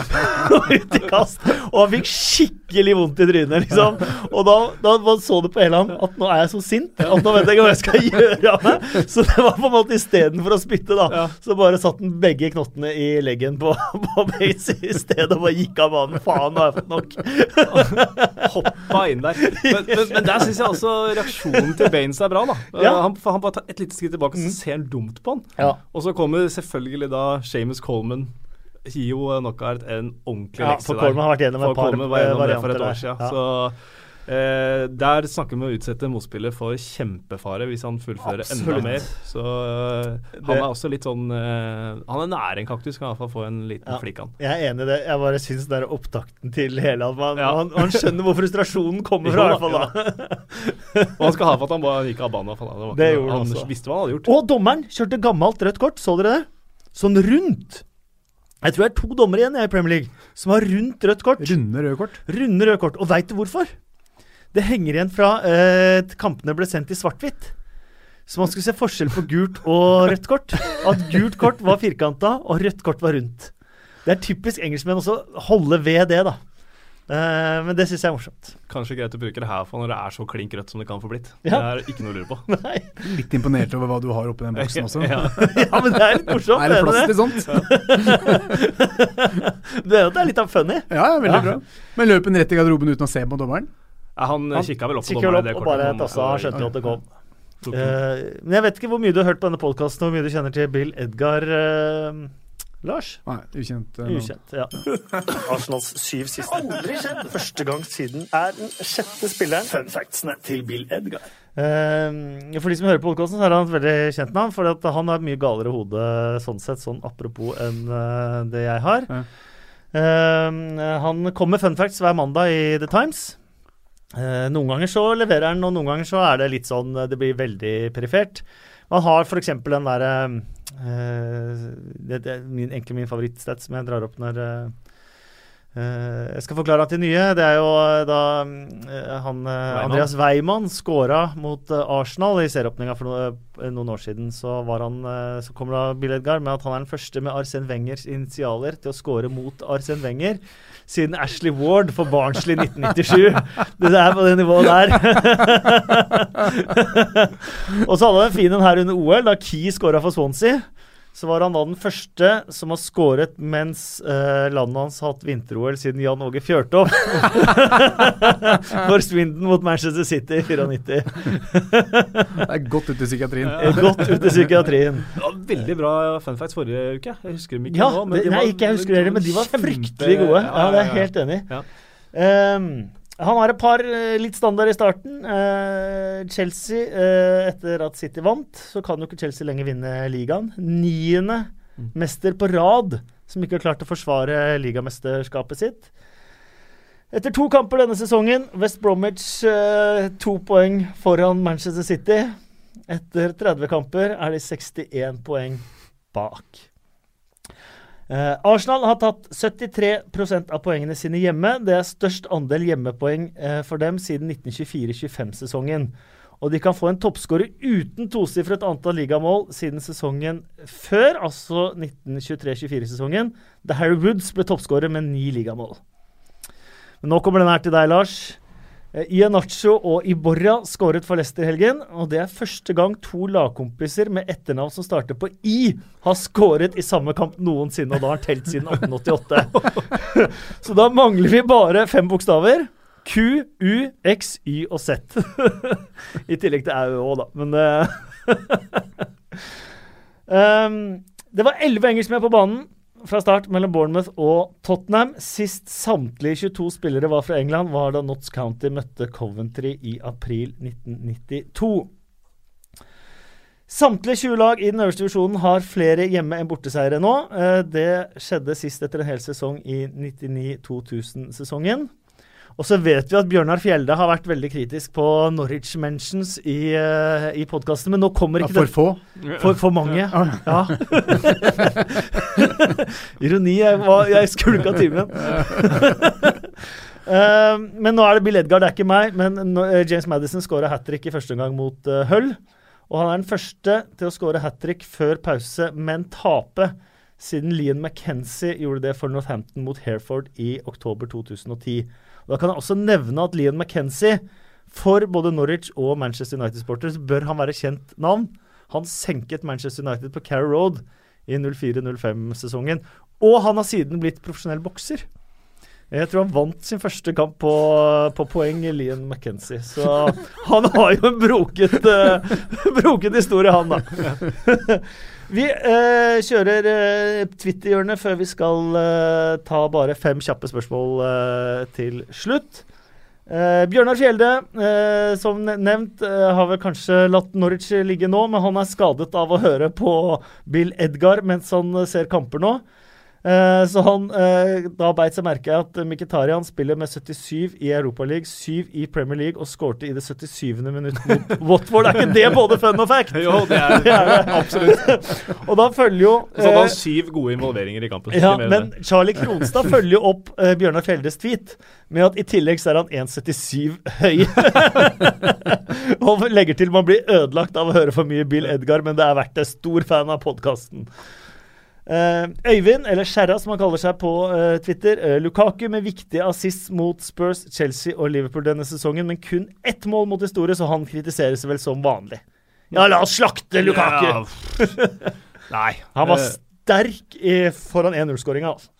[LAUGHS] Og ut i kast. Og han fikk skikkelig vondt i trynet, liksom. Og da, da så det på hele ham at nå er jeg så sint at nå vet jeg ikke hva jeg skal [LAUGHS] gjøre av meg. Så det var på en måte istedenfor å spytte, da, Ja. så bare satt han begge knottene i leggen på, [LAUGHS] på Baines i stedet og bare gikk av banen. Faen, nå har jeg fått nok. hoppa inn der. Men, men, men der syns jeg også reaksjonen til Baines er bra, da. Ja. Han, han bare tar et lite skritt tilbake, så ser han dumt på han. Ja. Og så kommer selvfølgelig da Seamus Coleman gir jo Knockout en ordentlig Ja, lekse for Coleman har vært gjennom et par, Coleman var gjennom det for et år der. siden. Ja. Så Eh, der snakker vi om å utsette motspiller for kjempefare hvis han fullfører Absolutt. enda mer. Så eh, han er også litt sånn eh, Han er nære en kaktus, kan fall få en liten Ja. flikk, han. Jeg er enig i det. Jeg bare syns er opptakten til hele man, Ja. man, man skjønner hvor frustrasjonen kommer [LAUGHS] fra. i hvert fall da. Og han skal ha for at han bare gikk av banen. Det Det ikke- gjorde han han også. visste hva han hadde gjort. Og dommeren kjørte gammelt rødt kort, så dere det? Sånn rundt. Jeg tror det er to dommere igjen i Premier League som har rundt rødt kort. Runde røde kort. Runde røde kort. Og veit du hvorfor? Det henger igjen fra eh, kampene ble sendt i svart-hvitt. Så man skulle se forskjell på gult og rødt kort. At gult kort var firkanta, og rødt kort var rundt. Det er typisk engelskmenn også holde ved det, da. Eh, men det syns jeg er morsomt. Kanskje greit å bruke det her for når det er så klink rødt som det kan få blitt. Ja. Det er ikke noe å lure på. [LAUGHS] Nei. Litt imponert over hva du har oppi den boksen også. Ja. [LAUGHS] Ja, men det er litt morsomt. Er det plass til sånt? Det er jo det er litt av funny. Ja, ja, veldig Ja. bra. Men løp en rett i garderoben uten å se på dommeren? Ja, han, Han kikka vel opp på dommeren i opp det og bare tassa. Skjønte jo at det kom. Uh. Eh, men jeg vet ikke hvor mye du har hørt på denne podkasten, og hvor mye du kjenner til Bill Edgar eh, Lars? Nei, ukjent. Uh. Ukjent, ja. [LAUGHS] Arsenals syv siste. Aldri skjedd! Første gang siden er den sjette spilleren. Fun factsene til Bill Edgar. Uh, for de som hører på podkasten, så er han et veldig kjent navn. For han har et mye galere hode sånn sett, sånn apropos, enn uh, det jeg har. Han kommer med fun facts hver mandag i The Times. Eh, noen ganger så leverer han, og noen ganger så er det litt sånn Det blir veldig perifert. Man har f.eks. den derre det, det er min, egentlig min favorittstat som jeg drar opp når eh, eh, Jeg skal forklare til nye. Det er jo eh, da eh, han eh, Andreas Weimann scora mot eh, Arsenal i serieåpninga for noen, eh, noen år siden. Så, var han, eh, så kommer da Bill Edgar med at han er den første med Arsen Wengers initialer til å score mot Arsen Wenger siden Ashley Ward for Barnsley 1997. Det er på det nivået der. [LAUGHS] og så hadde han en fin en her under OL, da Key skåra for Swansea. Så var han da den første som har skåret mens eh, landet hans har hatt vinter-OL siden Jan Åge Fjørtoft. [LAUGHS] for Swindon mot Manchester City i 94. Det er godt ut i psykiatrien. Godt ut i psykiatrien. Det var veldig bra fun facts forrige uke. Jeg husker dem ikke Ja, nå. men det, de nei, var- ikke jeg husker det men de var kjempe- fryktelig gode. Ja, det er jeg helt enig i. Han har et par eh, litt standard i starten. Eh, Chelsea, eh, etter at City vant, så kan jo ikke Chelsea lenger vinne ligaen. Niende Mm. mester på rad som ikke har klart å forsvare ligamesterskapet sitt. Etter to kamper denne sesongen, West Bromwich to poeng foran Manchester City. Etter 30 kamper er de 61 poeng bak. Eh, Arsenal har tatt 73% av poengene sine hjemme. Det er størst andel hjemmepoeng uh, for dem siden 1924-25-sesongen. Og de kan få en toppskårer uten tosifret antall ligamål siden sesongen før, altså 1923-24-sesongen, da Harry Woods ble toppskårer med ni ligamål. Men nå kommer den her til deg, Lars. Eh, Ianacho og Iborra skåret for Leicester helgen, og det er første gang to lagkompiser med etternavn som starter på I, har skåret i samme kamp noensinne, og da har han telt siden 1888. [LAUGHS] Så da mangler vi bare fem bokstaver. Q, U, X, Y og Z. [LAUGHS] I tillegg til Au òg, da. Men um, [LAUGHS] Det var elleve engelskmenn på banen fra start mellom Bournemouth og Tottenham. Sist samtlige 22 spillere var fra England, var da Notts County møtte Coventry i april 1992. Samtlige 20 lag i den øverste divisjonen har flere hjemme- enn borteseiere nå. Eh, Det skjedde sist etter en hel sesong i 99-2000-sesongen. Og så vet vi at Bjørnar Fjelde har vært veldig kritisk på Norwich Mentions i, uh, i podkasten, men nå kommer Ja, ikke for det få. for, for mange. Ja. [LAUGHS] Ironi. Jeg, var, jeg skulka timen. uh, [LAUGHS] men nå er det Bill Edgar, det er ikke meg. Men eh, James Madison skåra hat trick i første omgang mot uh, Hull. Og han er den første til å skåre hat trick før pause, men tape. Siden Lian McKenzie gjorde det for Northampton mot Hereford i oktober 2010. Da kan jeg også nevne at Lian McKenzie, for både Norwich og Manchester United-sporters, bør han være kjent navn. Han senket Manchester United på Carrow Road i 04-05-sesongen. Og han har siden blitt profesjonell bokser. Jeg tror han vant sin første kamp på, på poeng, Lian McKenzie. Så han har jo en broket, uh, [LAUGHS] broket historie, han, da. [LAUGHS] vi eh, kjører eh, Twitter-hjørnet før vi skal eh, ta bare fem kjappe spørsmål eh, til slutt. Eh, Bjørnar Fjelde, eh, som nevnt, har vel kanskje latt Norwich ligge nå, men han er skadet av å høre på Bill Edgar mens han ser kamper nå. Eh, så han eh, da beit seg merke at Mkhitaryan spiller med 77 i Europaligaen, 7 i Premier League og skårte i det 77. minutt mot [LAUGHS] Watford. Er ikke det både fun og fact? [LAUGHS] Jo, det er, [LAUGHS] Det absolutt. Og da følger jo Så hadde eh, han syv gode involveringer i kampen. ja, men det. Charlie Kronstad følger jo opp eh, Bjørnar Fjeldes tweet med at i tillegg så er han 1,77 høy. og legger til man blir ødelagt av å høre for mye Bill Edgar, men det er verdt det. Stor fan av podkasten. Øyvind, eller Skjerra som han kaller seg på uh, Twitter. Uh, Lukaku med viktige assists mot Spurs, Chelsea og Liverpool denne sesongen, men kun ett mål mot historie, så han kritiseres vel som vanlig. Ja, la oss slakte Lukaku! Ja, [LAUGHS] Nei. Han var sterk i, foran 1-0-skåringa, altså.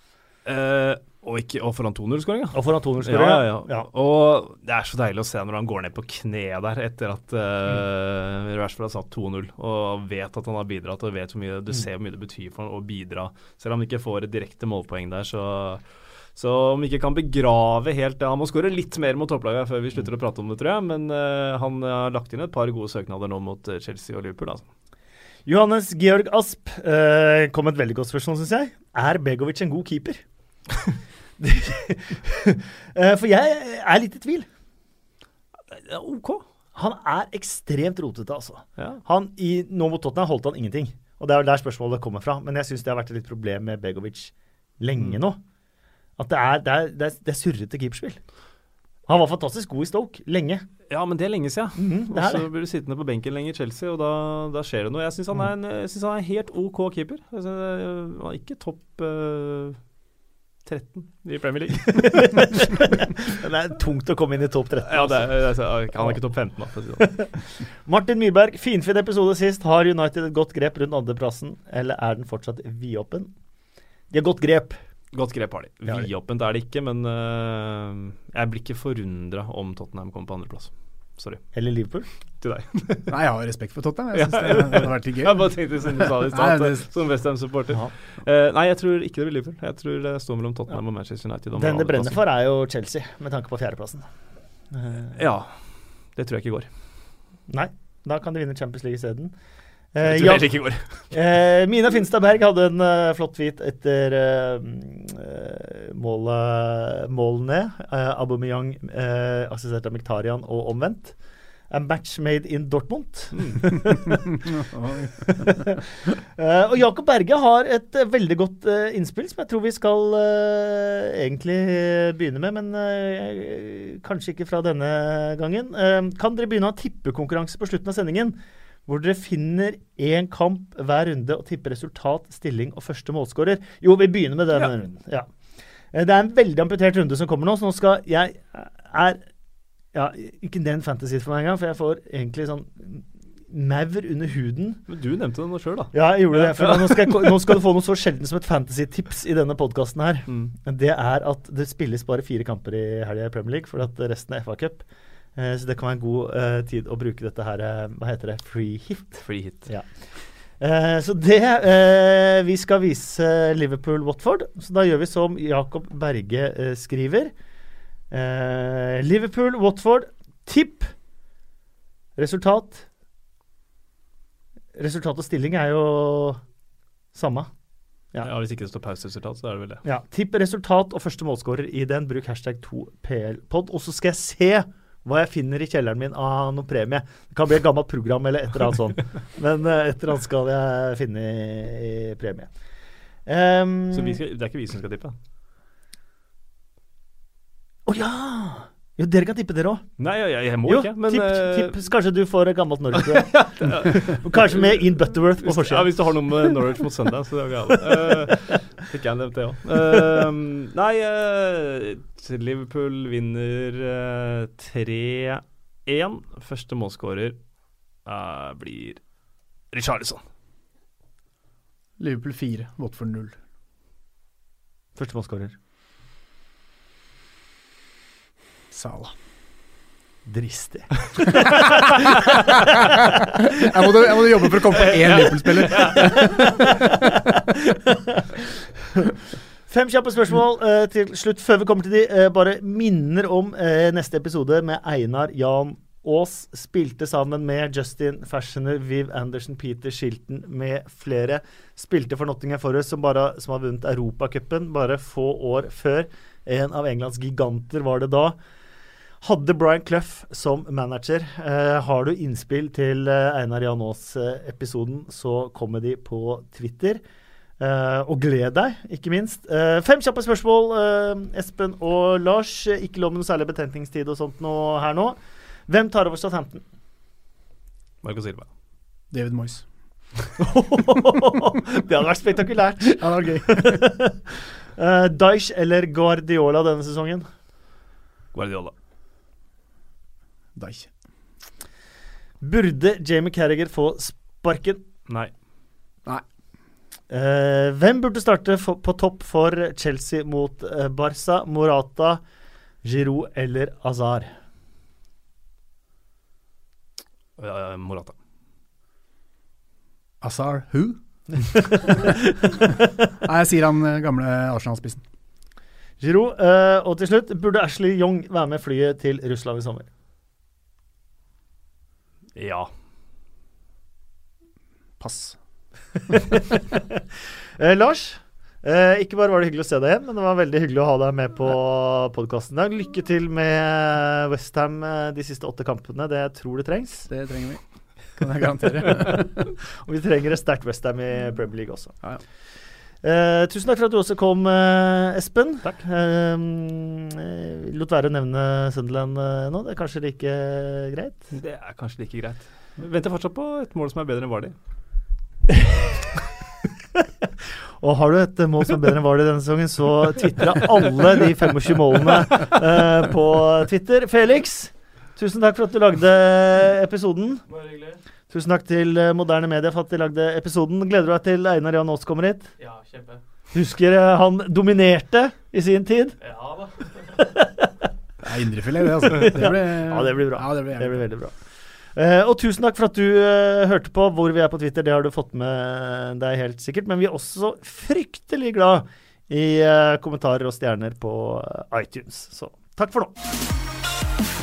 Og, ikke, og foran 2-0-skåringa. Og foran 2-0-skåringa. Ja, ja, ja. Og det er så deilig å se når han går ned på kne der etter at uh, Rashford har satt 2-0, og vet at han har bidratt, og vet hvor mye, du ser hvor mye det betyr for ham å bidra. Selv om han ikke får et direkte målpoeng der, så så om vi ikke kan begrave helt det Han må skåre litt mer mot topplaget før vi slutter å prate om det, tror jeg. Men uh, han har lagt inn et par gode søknader nå mot eh, Chelsea og Liverpool. Altså. Johannes Georg Asp uh, kom et veldig godt spørsmål, syns jeg. Er Begovic en god keeper? [LAUGHS] [LAUGHS] eh, for jeg er litt i tvil. OK. Han er ekstremt rotete, altså. Ja. Han i, Nå mot Tottenham holdt han ingenting. Og det er der spørsmålet kommer fra. Men jeg syns det har vært et litt problem med Begovic lenge nå. At det er, det er, det er, det er surrete keeperspill. Han var fantastisk god i Stoke lenge. Ja, men det er lenge siden. Mm, og så blir du sittende på benken lenge i Chelsea, og da, da skjer det noe. Jeg syns han, synes han er en helt OK keeper. Synes, er ikke topp øh, 13 i Premier League. [LAUGHS] Det er tungt å komme inn i topp 13. ja, det er, altså, han er ikke topp 15, da. For å si sånn. [LAUGHS] Martin Myberg, finfin episode sist. Har United et godt grep rundt andreplassen, eller er den fortsatt vidåpen? De har godt grep. Godt grep har de. Det. Vidåpent er det ikke, men uh, jeg blir ikke forundra om Tottenham kommer på andreplass. Sorry. Eller Liverpool. Til deg. [LAUGHS] Nei, jeg har respekt for Tottenham. Jeg syns det hadde vært litt gøy. [LAUGHS] Jeg bare tenkte siden du sa det i stad, det- som Westham-supporter. Ja. Eh, nei, jeg tror ikke det blir Liverpool. Jeg tror det står mellom Tottenham og Manchester United. Den det brenner for, er jo Chelsea, med tanke på fjerdeplassen. Uh, Ja. Det tror jeg ikke går. Nei, da kan de vinne Champions League isteden. Tror ja, [LAUGHS] eh, Mina Finstad Berg hadde en uh, flott tweet etter uh, målet, målene. Uh, Aubameyang uh, assistert av Miktarian og omvendt. A match made in Dortmund. uh, [LAUGHS] [LAUGHS] og Jakob Berge har et veldig godt innspill som jeg tror vi skal egentlig begynne med, men kanskje ikke fra denne gangen. Kan dere begynne å ha tippekonkurranse på slutten av sendingen? Hvor dere finner én kamp hver runde og tipper resultat, stilling og første målskårer? Jo, vi begynner med denne Ja. runden. Ja. Eh, Det er en veldig amputert runde som kommer nå, så nå skal jeg er ja, Ikke den fantasy for meg engang, for jeg får egentlig sånn maur under huden Men du nevnte det nå sjøl, da. ja, jeg gjorde det. For nå, skal jeg, nå skal du få [LAUGHS] noe så sjelden som et fantasy-tips i denne podkasten her. Mm. Det er at det spilles bare fire kamper i helga i Premier League, for at resten er FA-cup. Eh, så det kan være en god eh, tid å bruke dette her eh, Hva heter det? Free hit. Free hit. Eh, så det eh, Vi skal vise Liverpool-Watford. Så da gjør vi som Jakob Berge eh, skriver. Eh, Liverpool-Watford. Tipp. Resultat. Resultat og stilling er jo samme. Ja. Ja. Hvis ikke det står pauseresultat, så er det vel det. Ja, Tipp resultat og første målskårer i den. Bruk hashtag 2plpod. Og så skal jeg se hva jeg finner i kjelleren min av noe premie. Det kan bli et gammelt program eller et eller annet sånt. [LAUGHS] Men eh, et eller annet skal jeg finne i, i premie. Um, Så vi skal, det er ikke vi som skal tippe? Å ja! Jo, dere kan tippe, dere òg. Nei, jeg, jeg, må Jo, ikke. Men tipp, eh, tipp. Kanskje du får gammelt Norwich-program. [LAUGHS] [LAUGHS] Kanskje med Ian Butterworth på forsida. ja, hvis du har noe med Norwich mot søndag, så det er galt. Uh, fikk jeg nevnt det òg. nei, uh, Liverpool vinner uh, 3-1. Første målskårer eh, blir Richarlison. Liverpool 4, Watford 0. Første målskårer. Sala. Dristig. [LAUGHS] Jeg måtte, jeg måtte jobbe for å komme på én Liverpool-spiller. Fem kjappe spørsmål uh, til slutt før vi kommer til de. Uh, bare minner om uh, neste episode med Einar Jan Aas. Spilte sammen med Justin Fashioner, Viv Andersen, Peter Shilton med flere. Spilte for Nottingham Forest, som, bare, som har vunnet Europacupen bare få år før. En av Englands giganter var det da. Hadde Brian Clough som manager. Eh, har du innspill til eh, Einar Jan Aas-episoden, så kommer de på Twitter. Eh, og gled deg, ikke minst. Eh, fem kjappe spørsmål, eh, Espen og Lars. Eh, Ikke lov med noe særlig betenkningstid og sånt nå, her nå. Hvem tar over Southampton? Marco Silva. David Moyes. [LAUGHS] det hadde vært spektakulært. Ja, det var gøy. [LAUGHS] Daesh eller Guardiola denne sesongen? Guardiola. Deich. Burde Jamie Carriger få sparken? Nei. Eh, hvem burde starte for, på topp for Chelsea mot uh, Barca? Morata, Giroud eller Azar? Ja, Morata. Azar who? [LAUGHS] Nei, jeg sier han eh, gamle Arsenal-spissen. Giroud. eh, og til slutt, burde Ashley Young være med flyet til Russland i sommer? Ja. Pass. [LAUGHS] Eh, Lars, eh, ikke bare var det hyggelig å se deg igjen, men det var veldig hyggelig å ha deg med på podkasten i dag. Lykke til med Westham de siste åtte kampene. Det jeg tror det trengs. Det trenger vi. Kan jeg garantere. [LAUGHS] Og vi trenger et sterkt Westham i Premier League også. Ja, ja. Eh, tusen takk for at du også kom, eh, Espen. Takk. Eh, eh, lot være å nevne Sunderland eh, nå. Det er kanskje like greit? Det er kanskje like greit. Vi venter fortsatt på et mål som er bedre enn Vardy. [LAUGHS] Og har du et mål som er bedre enn Vardø denne sesongen, så tvitra alle de 25 målene eh, på Twitter. Felix, tusen takk for at du lagde episoden. Bare hyggelig. Tusen takk til eh, Moderne Media for at de lagde episoden. Gleder du deg til Einar Jan Aas kommer hit? Ja, kjempe. Husker han dominerte i sin tid? Ja da. Det er indrefilet, det, altså. [LAUGHS] Det blir, Ja, det blir bra. Ja, det blir, Det blir veldig bra. Uh, og tusen takk for at du uh, hørte på hvor vi er på Twitter. Det har du fått med deg helt sikkert. Men vi er også fryktelig glad i uh, kommentarer og stjerner på iTunes. Så takk for nå.